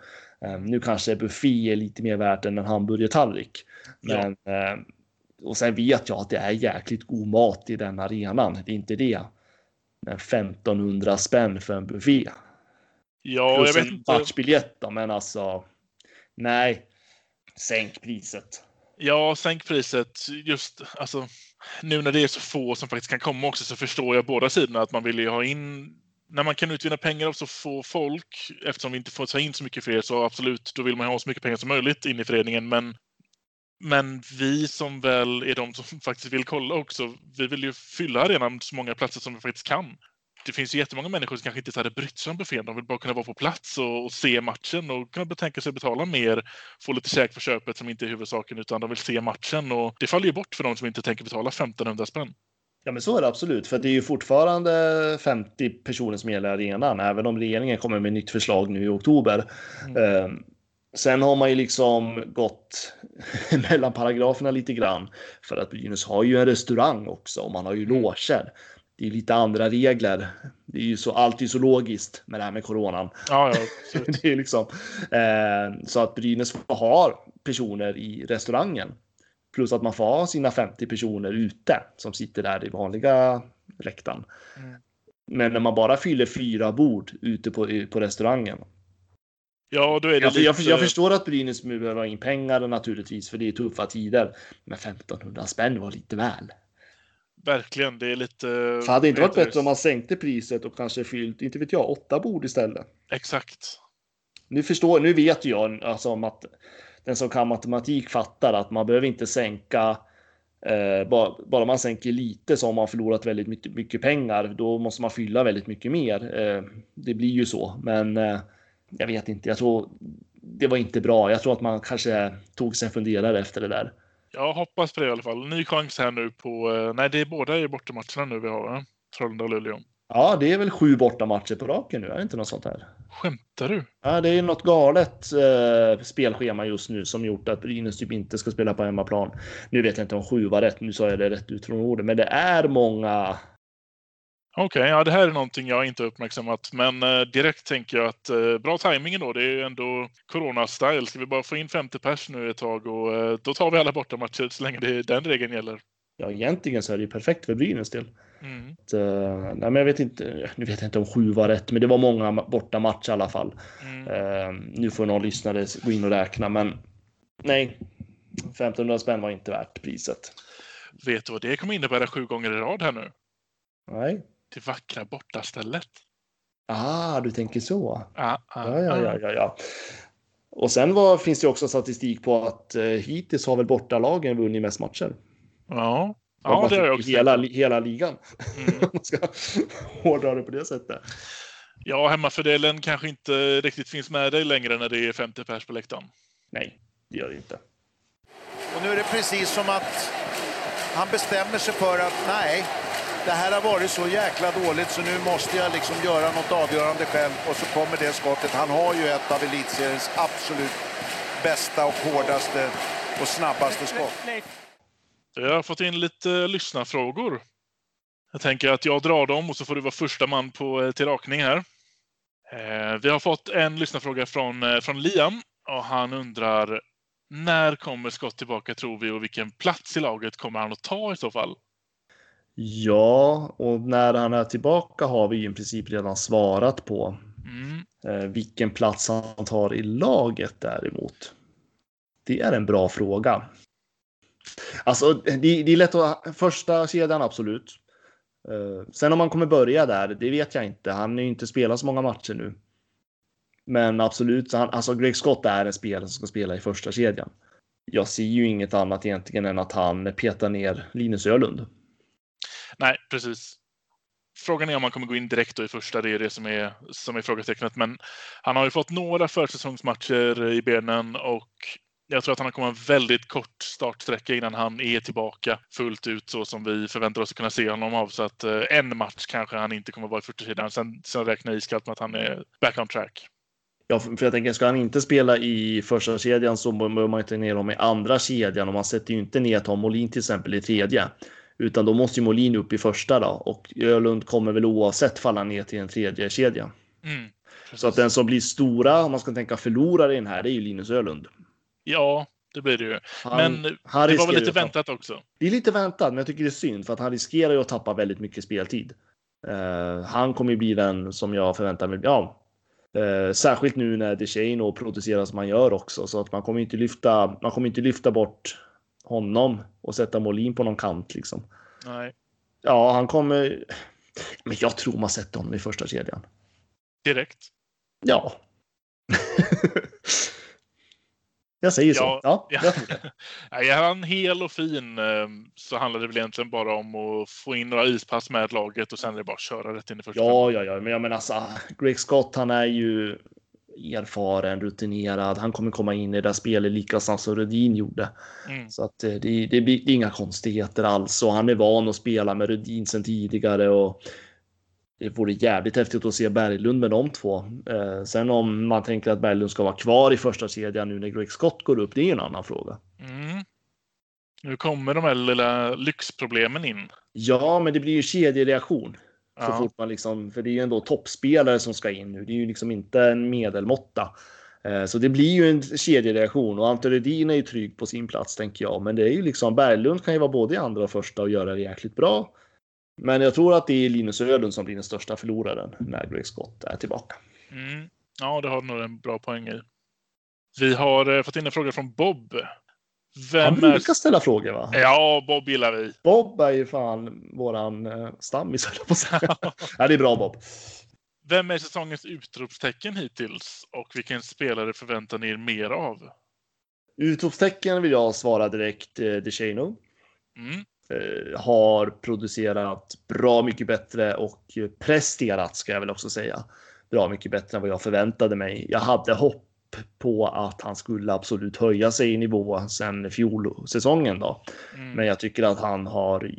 Eh, nu kanske buffé är lite mer värt än en hamburgertallrik. Men, ja. eh, och sen vet jag att det är jäkligt god mat i den arenan. Det är inte det. Men 1500 spänn för en buffé. Ja, plus jag vet inte. matchbiljett då, men alltså. Nej, Sänk priset. Ja, sänk priset. Just alltså, nu när det är så få som faktiskt kan komma också så förstår jag båda sidorna att man vill ju ha in när man kan utvinna pengar av så få folk, eftersom vi inte får ta in så mycket fler, så absolut, då vill man ha så mycket pengar som möjligt in i föreningen. Men, men vi som väl är de som faktiskt vill kolla också, vi vill ju fylla arenan så många platser som vi faktiskt kan det finns ju jättemånga människor som kanske inte hade brytt sig om buffén. De vill bara kunna vara på plats och, och se matchen och kunna tänka sig betala mer, få lite käk på köpet som inte är huvudsaken utan de vill se matchen och det faller ju bort för de som inte tänker betala 1500 spänn. Ja, men så är det absolut, för det är ju fortfarande 50 personer som gäller arenan, även om regeringen kommer med nytt förslag nu i oktober. Mm. Eh, sen har man ju liksom gått mellan paragraferna lite grann för att Brynäs har ju en restaurang också och man har ju loger. Det är lite andra regler. Det är ju så alltid så logiskt med det här med coronan. Ja, ja, det är liksom eh, så att Brynäs har personer i restaurangen Plus att man får ha sina 50 personer ute som sitter där i vanliga läktaren. Mm. Men när man bara fyller fyra bord ute på, på restaurangen. Ja, då är det jag, lite... jag, jag förstår att Brynäs behöver ha in pengar naturligtvis, för det är tuffa tider. Men 1500 spänn var lite väl. Verkligen, det är lite... För hade det inte varit bättre om man sänkte priset och kanske fyllt, inte vet jag, åtta bord istället? Exakt. Nu förstår, nu vet jag alltså att den som kan matematik fattar att man behöver inte sänka eh, bara, bara, man sänker lite så har man förlorat väldigt mycket, mycket pengar. Då måste man fylla väldigt mycket mer. Eh, det blir ju så, men eh, jag vet inte. Jag tror det var inte bra. Jag tror att man kanske tog sig en funderare efter det där. Jag hoppas på det i alla fall. Ny chans här nu på. Eh, nej, det är båda i bortamatcherna nu vi har. Frölunda och Luleå. Ja, det är väl sju bortamatcher på raken nu, är det inte något sånt här? Skämtar du? Ja, det är något galet eh, spelschema just nu som gjort att Brynäs typ inte ska spela på hemmaplan. Nu vet jag inte om sju var rätt, nu sa jag det rätt ut från ordet, men det är många. Okej, okay, ja det här är någonting jag inte uppmärksammat, men eh, direkt tänker jag att eh, bra tajming då. Det är ju ändå Corona-style. Ska vi bara få in 50 pers nu ett tag och eh, då tar vi alla bortamatcher så länge det, den regeln gäller. Ja, egentligen så är det ju perfekt för Brynäs del. Mm. Att, uh, nej, men jag vet inte. Nu vet jag inte om sju var rätt, men det var många borta matcher i alla fall. Mm. Uh, nu får någon lyssnare gå in och räkna, men nej, 1500 spänn var inte värt priset. Vet du vad det kommer innebära sju gånger i rad här nu? Nej. Det vackra bortastället. Ah, du tänker så. Ah, ah, ja, ja, ja, ja, ja. Och sen var, finns det också statistik på att eh, hittills har väl bortalagen vunnit mest matcher. Ja, ja det har jag också hela, hela ligan. Mm. man ska hårdra det på det sättet. Ja, hemmafördelen kanske inte riktigt finns med dig längre när det är 50 pers på läktaren. Nej, det gör det inte. Och nu är det precis som att han bestämmer sig för att nej, det här har varit så jäkla dåligt så nu måste jag liksom göra något avgörande själv och så kommer det skottet. Han har ju ett av elitseriens absolut bästa och hårdaste och snabbaste skott. Jag har fått in lite eh, lyssnarfrågor. Jag tänker att jag drar dem och så får du vara första man på, eh, till rakning här. Eh, vi har fått en lyssnarfråga från, från Liam och han undrar när kommer Scott tillbaka tror vi och vilken plats i laget kommer han att ta i så fall? Ja, och när han är tillbaka har vi i princip redan svarat på. Mm. vilken plats han tar i laget däremot. Det är en bra fråga. Alltså, det, det är lätt att... Första kedjan, absolut. Uh, sen om man kommer börja där, det vet jag inte. Han har ju inte spelat så många matcher nu. Men absolut, han, alltså Greg Scott är en spelare som ska spela i första kedjan. Jag ser ju inget annat egentligen än att han petar ner Linus Ölund. Nej, precis. Frågan är om han kommer gå in direkt då i första, det är det som är, som är frågetecknet. Men han har ju fått några försäsongsmatcher i benen och jag tror att han kommer en väldigt kort startsträcka innan han är tillbaka fullt ut så som vi förväntar oss att kunna se honom av. Så att eh, en match kanske han inte kommer vara i första sidan. Sen, sen räknar jag iskallt med att han är back on track. Ja, för jag tänker, ska han inte spela i första kedjan så behöver man inte ner honom i andra kedjan och man sätter ju inte ner Tom Molin till exempel i tredje. Utan då måste ju Molin upp i första då och Ölund kommer väl oavsett falla ner till en tredje kedja. Mm, så att den som blir stora, om man ska tänka förlorare i den här, det är ju Linus Ölund. Ja, det blir det ju. Han, men han det var väl lite väntat också? Det är lite väntat, men jag tycker det är synd för att han riskerar ju att tappa väldigt mycket speltid. Uh, han kommer ju bli den som jag förväntar mig. Ja, uh, särskilt nu när DeShane och producerar som man gör också, så att man kommer inte lyfta. Man kommer inte lyfta bort honom och sätta Molin på någon kant liksom. Nej. Ja, han kommer. Men jag tror man sätter honom i första kedjan. Direkt? Ja. Jag säger så. Ja, ja, ja. är han hel och fin ehm, så handlar det väl egentligen bara om att få in några ispass med laget och sen är det bara att köra rätt in i första. Ja, ja, ja, men jag menar alltså, Greg Scott, han är ju erfaren, rutinerad. Han kommer komma in i det där spelet lika snabbt som Rudin gjorde. Mm. Så att eh, det, det, det blir inga konstigheter alls och han är van att spela med Rudin sedan tidigare och det vore jävligt häftigt att se Berglund med de två. Eh, sen om man tänker att Berglund ska vara kvar i första kedjan nu när Greg Scott går upp, det är en annan fråga. Mm. Nu kommer de här lilla lyxproblemen in. Ja, men det blir ju kedjereaktion. Så Ja. fort man liksom, för det är ju ändå toppspelare som ska in nu. Det är ju liksom inte en medelmåtta. Eh, Så det blir ju en kedjereaktion och Ante Rudin är ju trygg på sin plats tänker jag. Men det är ju liksom Berglund kan ju vara både i andra och första och göra det jäkligt bra. Men jag tror att det är Linus Ödlund som blir den största förloraren när Greg Scott är tillbaka. Mm. Ja, det har du nog en bra poäng i. Vi har eh, fått in en fråga från Bob. Han Vem är... brukar ställa frågor va? Ja, Bob gillar vi. Bob är ju fan våran eh, stammis höll jag på att säga. ja, det är bra Bob. Vem är säsongens utropstecken hittills och vilken spelare förväntar ni er mer av? Utropstecken vill jag svara direkt. Eh, DeShano. Mm. eh, har producerat bra mycket bättre och presterat ska jag väl också säga. Bra mycket bättre än vad jag förväntade mig. Jag hade hopp på att han skulle absolut höja sig i nivå sen fjolsäsongen då. Mm. Men jag tycker att han har.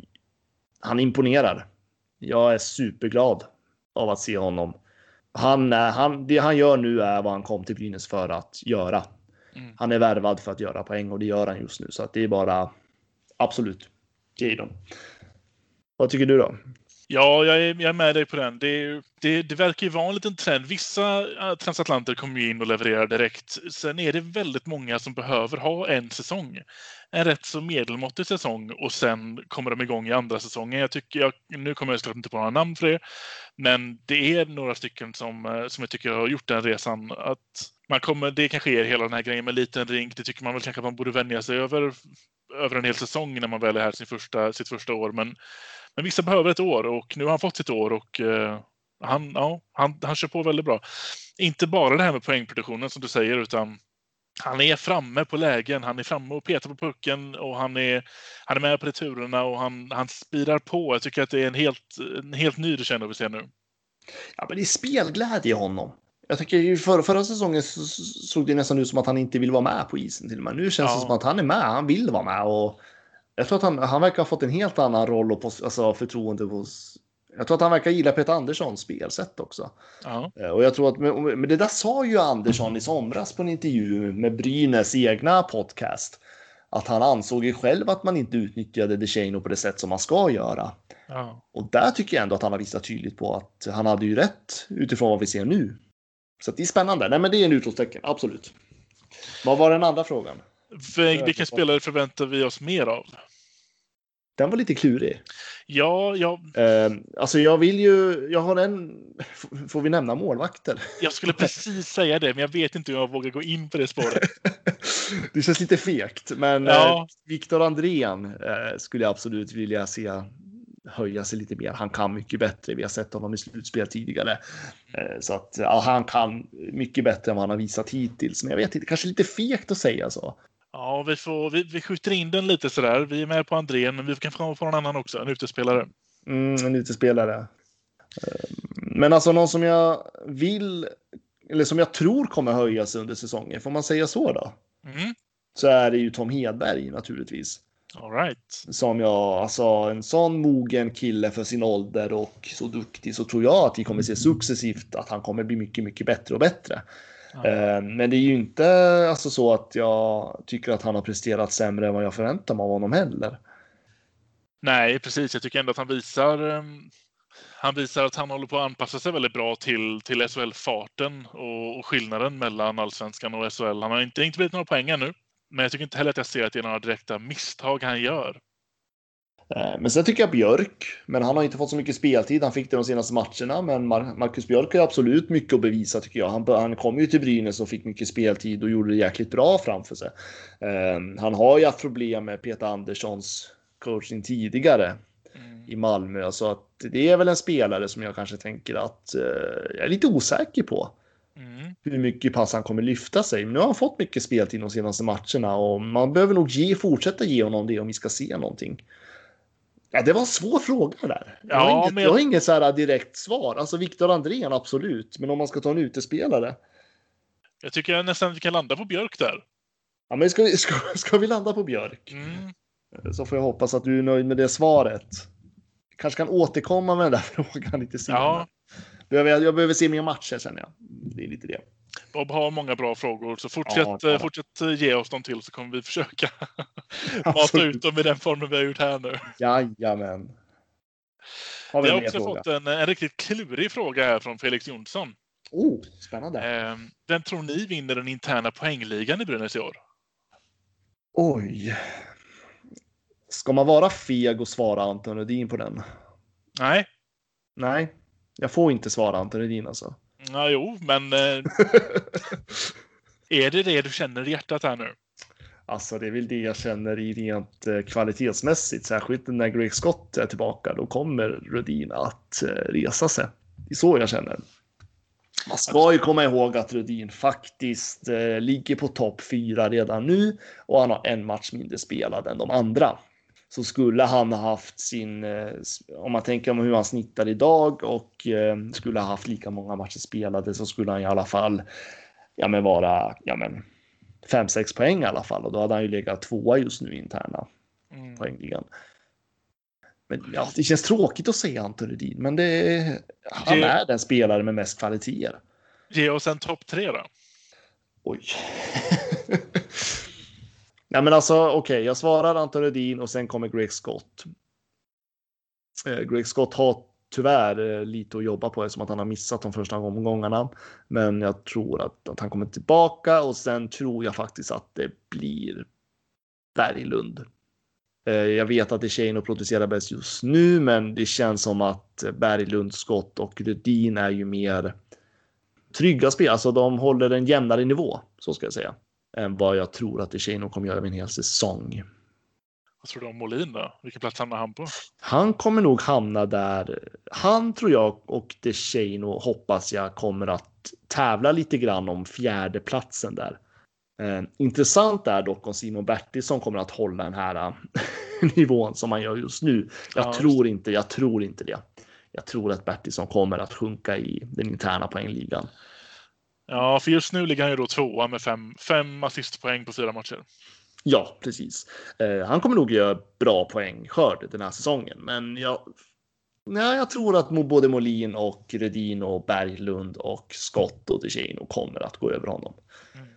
Han imponerar. Jag är superglad av att se honom. Han är, han, det han gör nu är vad han kom till Brynäs för att göra. Mm. Han är värvad för att göra poäng och det gör han just nu så att det är bara absolut. Jadon. Vad tycker du då? Ja, jag är, jag är med dig på den. Det, det, det verkar ju vara en liten trend. Vissa eh, transatlanter kommer ju in och levererar direkt. Sen är det väldigt många som behöver ha en säsong. En rätt så medelmåttig säsong och sen kommer de igång i andra säsongen. Jag tycker, jag, nu kommer jag såklart inte på några namn för det, men det är några stycken som, eh, som jag tycker har gjort den resan. Att man kommer, det kanske är hela den här grejen med liten rink. Det tycker man väl kanske att man borde vänja sig över över en hel säsong när man väl är här sin första, sitt första år. Men, men vissa behöver ett år och nu har han fått sitt år och eh, han, ja, han, han kör på väldigt bra. Inte bara det här med poängproduktionen som du säger utan han är framme på lägen, han är framme och petar på pucken och han är, han är med på returerna och han, han spirar på. Jag tycker att det är en helt, en helt ny Duchene vi ser nu. Ja, men det är spelglädje i honom. Jag tycker ju för, förra säsongen så, så såg det nästan ut som att han inte vill vara med på isen till och med. Nu känns Ja. det som att han är med. Han vill vara med och jag tror att han, han verkar ha fått en helt annan roll och pos, alltså förtroende hos. Jag tror att han verkar gilla Peter Anderssons spelsätt också. Ja, Eh, Och jag tror att, men det där sa ju Andersson i somras på en intervju med Brynäs egna podcast. Att han ansåg ju själv att man inte utnyttjade DeShano på det sätt som man ska göra. ja. Och där tycker jag ändå att han har visat tydligt på att han hade ju rätt utifrån vad vi ser nu. Så det är spännande. Nej, men det är en utropstecken, absolut. Vad var den andra frågan? Vilken spelare förväntar vi oss mer av? Den var lite klurig. Ja, ja, Eh, alltså jag vill ju, jag har en, får vi nämna målvakter? jag skulle precis säga det, men jag vet inte hur jag vågar gå in på det spåret. det känns lite fegt, men Ja. eh, Viktor Andrén eh, skulle jag absolut vilja se höja sig lite mer. Han kan mycket bättre. Vi har sett honom i slutspel tidigare. Eh, så att ja, han kan mycket bättre än vad han har visat hittills. Men jag vet inte, kanske lite fegt att säga så. Ja, vi, får, vi, vi skjuter in den lite sådär. Vi är med på Andrén, men vi kan på någon annan också, en utespelare. Mm, en utespelare. Eh, Men alltså någon som jag vill, eller som jag tror kommer höja sig under säsongen, får man säga så då? Mm. Så är det ju Tom Hedberg naturligtvis. All right. Som jag, alltså en sån mogen kille för sin ålder och så duktig så tror jag att vi kommer se successivt att han kommer bli mycket, mycket bättre och bättre. Ja. Eh, Men det är ju inte alltså så att jag tycker att han har presterat sämre än vad jag förväntar mig av honom heller. Nej, precis. Jag tycker ändå att han visar ehm, han visar att han håller på att anpassa sig väldigt bra till, till SHL-farten och, och skillnaden mellan allsvenskan och SHL. Han har inte, inte blivit några poäng ännu, men jag tycker inte heller att jag ser att det är några direkta misstag han gör. Eh, Men sen tycker jag Björk, men han har inte fått så mycket speltid. Han fick det de senaste matcherna, men Mar- Marcus Björk har absolut mycket att bevisa tycker jag. Han, han kom ju till Brynäs och fick mycket speltid och gjorde det jäkligt bra framför sig. Eh, Han har ju haft problem med Peter Anderssons coaching tidigare Mm. i Malmö, så att det är väl en spelare som jag kanske tänker att eh, jag är lite osäker på Mm. hur mycket pass han kommer lyfta sig. Men nu har han fått mycket speltid de senaste matcherna och man behöver nog ge, fortsätta ge honom det om vi ska se någonting. Ja, det var en svår fråga där. Jag har Ja, inget, men jag jag- har inget så här direkt svar. Alltså Viktor Andrén, absolut. Men om man ska ta en utespelare. Jag tycker nästan att vi kan landa på Björk där. Ja, men ska vi, ska, ska vi landa på Björk? Mm. Så får jag hoppas att du är nöjd med det svaret. Kanske kan återkomma med den där frågan lite senare. Ja. Behöver jag, jag behöver se mer matcher känner jag. Det är lite det. Bob har många bra frågor, så fortsätt, Ja, eh, fortsätt eh, ge oss dem till så kommer vi försöka mata ut dem i den formen vi har gjort här nu. Jajamän. Har vi Vi har också fråga? fått en, en riktigt klurig fråga här från Felix Jonsson. Oh, spännande. Eh, vem tror ni vinner den interna poängligan i Brynäs i år? Oj. Ska man vara feg och svara Anton Rudin på den? Nej, Nej, jag får inte svara Anton Rudin alltså. Ja, jo, men eh, är det det du känner i hjärtat här nu? Alltså det är väl det jag känner i rent eh, kvalitetsmässigt, särskilt när Greg Scott är tillbaka. Då kommer Rudin att eh, resa sig. Det är så jag känner. Man ska ju komma ihåg att Rudin faktiskt ligger på topp fyra redan nu och han har en match mindre spelad än de andra. Så skulle han ha haft sin, eh, om man tänker om hur han snittar idag och eh, skulle ha haft lika många matcher spelade så skulle han i alla fall ja, men vara ja, men 5-6 poäng i alla fall och då hade han ju legat tvåa just nu i interna Mm. poängligan. Men ja, det känns tråkigt att säga Anton Rudin, men det han Ge- är den spelare med mest kvaliteter. Ge oss en topp tre då. Oj. Nej, men alltså okej, jag svarar Anton Rudin och sen kommer Greg Scott. Eh, Greg Scott har tyvärr eh, lite att jobba på eftersom att han har missat de första omgångarna. Men jag tror att, att han kommer tillbaka och sen tror jag faktiskt att det blir Berglund. Eh, jag vet att det är tjejen och producerar bäst just nu, men det känns som att Berglund, Scott och Rudin är ju mer trygga spel. Alltså de håller en jämnare nivå, så ska jag säga, än vad jag tror att Dechino kommer göra över en hel säsong. Vad tror du om Molin då? Vilken plats hamnar han på? Han kommer nog hamna där. Han tror jag och Dechino hoppas jag kommer att tävla lite grann om fjärde platsen där. Eh, intressant är dock om Simon Bertilsson kommer att hålla den här eh, nivån som han gör just nu. Jag Ja, tror inte, jag tror inte det. Jag tror att Bertilsson kommer att sjunka i den interna poängligan. Ja, för just nu ligger han ju då tvåa med fem, fem assistpoäng på fyra matcher. Ja, precis. Eh, han kommer nog göra bra poängskörd den här säsongen, men jag, nej, jag tror att både Molin och Redin och Berglund och Scott och DeChino kommer att gå över honom. Mm.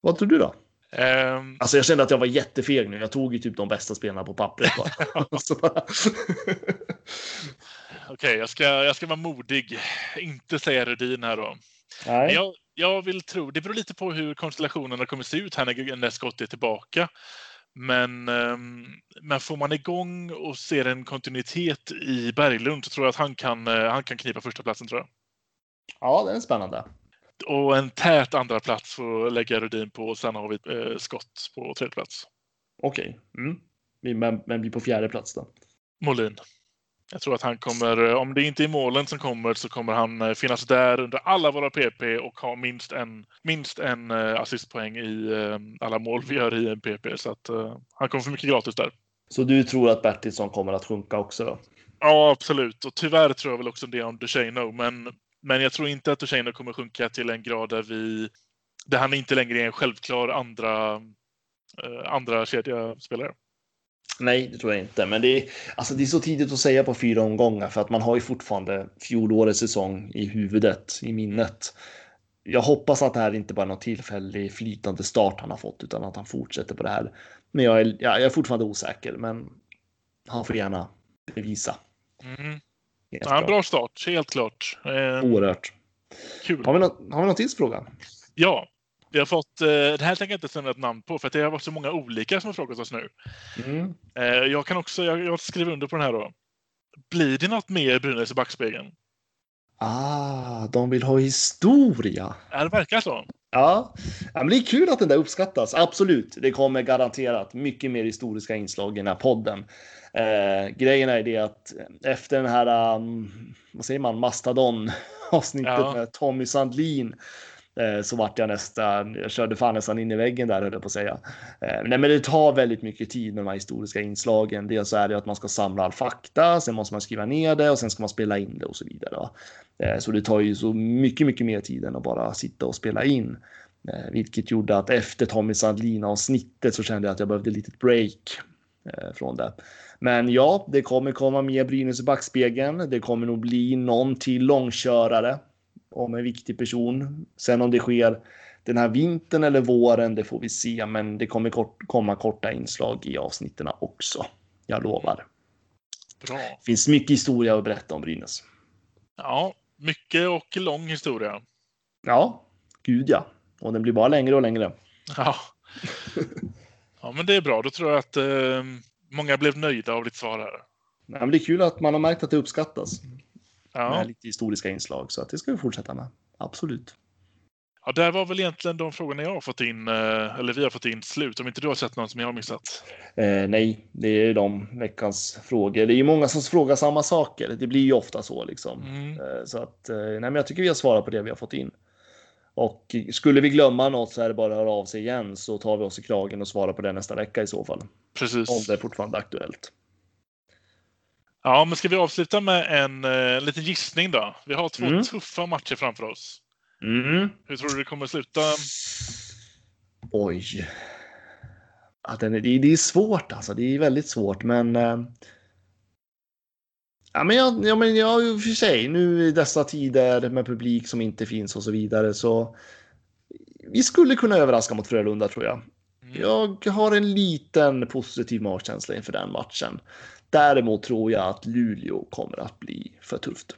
Vad tror du då? Ehm, Alltså, jag kände att jag var jättefeg nu. Jag tog ju typ de bästa spelarna på pappret bara. Bara... Okej, jag, ska, jag ska vara modig. Inte säga Rudin här då. Nej. Jag, jag vill tro, det beror lite på hur konstellationerna kommer se ut här när, när Scott är tillbaka. Men, ehm, men får man igång och ser en kontinuitet i Berglund så tror jag att han kan, eh, han kan knipa första platsen tror jag. Ja, det är spännande. Och en tät andra plats får lägga Rudin på och sen har vi eh, Scott på tredje plats. Okej. Mm. Men, men blir på fjärde plats då? Molin. Jag tror att han kommer, eh, om det inte är målen som kommer så kommer han eh, finnas där under alla våra PP och ha minst en, minst en eh, assistpoäng i alla mål vi gör i en PP. Så att han kommer få mycket gratis där. Så du tror att Bertilsson kommer att sjunka också då? Ja, absolut. Och tyvärr tror jag väl också det om Ducheno. Men, men jag tror inte att Ducheno kommer sjunka till en grad där vi där han inte längre är en självklar andra, eh, andra kedja spelare. Nej, det tror jag inte. Men det är, alltså det är så tidigt att säga på fyra omgångar för att man har ju fortfarande fjolårets säsong i huvudet, i minnet. Jag hoppas att det här inte bara är någon tillfällig flytande start han har fått utan att han fortsätter på det här. Men jag är, ja, jag är fortfarande osäker, men han får gärna bevisa. Mm. Ja, en bra start, helt klart. Eh, Oerhört. kul. Har vi, något, har vi någon tidsfråga? Ja, vi har fått, eh, det här tänker jag inte säga ett namn på för det har varit så många olika som har frågat oss nu. Mm. Eh, jag kan också, jag, jag skriver under på den här då. Blir det något mer Brynäs i backspegeln? Ah, de vill ha historia. Är det verkar så? Ja, ja men det är kul att den där uppskattas. Absolut, det kommer garanterat mycket mer historiska inslag i den här podden. Eh, grejen är det att efter den här, um, vad säger man, Mastodon avsnittet Ja. med Tommy Sandlin Eh, så vart jag nästan, jag körde fan nästan in i väggen där höll jag på att säga. Eh, nej, men det tar väldigt mycket tid med de här historiska inslagen. Dels så är det att man ska samla all fakta, sen måste man skriva ner det och sen ska man spela in det och så vidare. Eh, så det tar ju så mycket, mycket mer tid än att bara sitta och spela in. Vilket gjorde att efter Tommy Sandlin avsnittet så kände jag att jag behövde ett litet break från det. Men ja, det kommer komma mer Brynäs i backspegeln. Det kommer nog bli någon till långkörare om en viktig person. Sen om det sker den här vintern eller våren, det får vi se, men det kommer kort, komma korta inslag i avsnitten också. Jag lovar. Bra. Det finns mycket historia att berätta om Brynäs. Ja, mycket och lång historia. Ja, gud ja. Och den blir bara längre och längre. Ja, ja men det är bra. Då tror jag att eh, många blev nöjda av ditt svar här. Ja, men det är kul att man har märkt att det uppskattas. Ja. Med lite historiska inslag, så att det ska vi fortsätta med. Absolut. Ja, där var väl egentligen de frågorna jag har fått in, eh, eller vi har fått in slut, om inte du har sett någon som jag har missat? Eh, nej, det är de veckans frågor. Det är ju många som frågar samma saker. Det blir ju ofta så liksom. Mm. Eh, så att, eh, nej, men jag tycker vi har svarat på det vi har fått in. Och skulle vi glömma något så är det bara att höra av sig igen så tar vi oss i kragen och svarar på det nästa vecka i så fall. Precis. Om det är fortfarande aktuellt. Ja, men ska vi avsluta med en uh, liten gissning då? Vi har två Mm. tuffa matcher framför oss. Mm. Hur tror du det kommer sluta? Oj. Ja, den är, det, det är svårt alltså. Det är väldigt svårt, men. eh, Ja, men jag, ja, men jag, i och för sig, nu i dessa tider med publik som inte finns och så vidare så. Vi skulle kunna överraska mot Frölunda tror jag. Mm. Jag har en liten positiv magkänsla inför den matchen. Däremot tror jag att Luleå kommer att bli för tufft.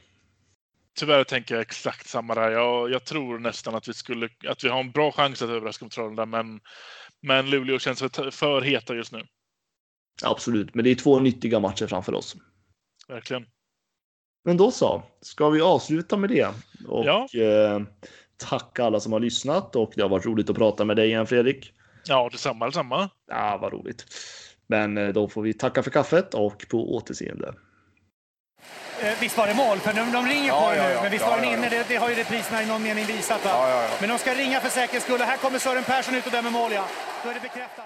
Tyvärr tänker jag exakt samma där. Jag, jag tror nästan att vi, skulle, att vi har en bra chans att överraska mot Frölunda, men, men Luleå känns för, för heta just nu. Absolut, men det är två nyttiga matcher framför oss. Verkligen. Men då så, ska vi avsluta med det? Och Ja. eh, tacka alla som har lyssnat och det har varit roligt att prata med dig igen Fredrik. Ja, detsamma, detsamma. Ja, vad roligt. Men eh, då får vi tacka för kaffet och på återseende. Eh, visst var det mål? För de, de ringer Ja, på det ja, nu. ja. Men visst Ja, var den inne? Det, det har ju repriserna i någon mening visat. Va? Ja, ja, ja. Men de ska ringa för säkerhets skull. Och här kommer Sören Persson ut och dömer mål, ja. Då är det bekräftat.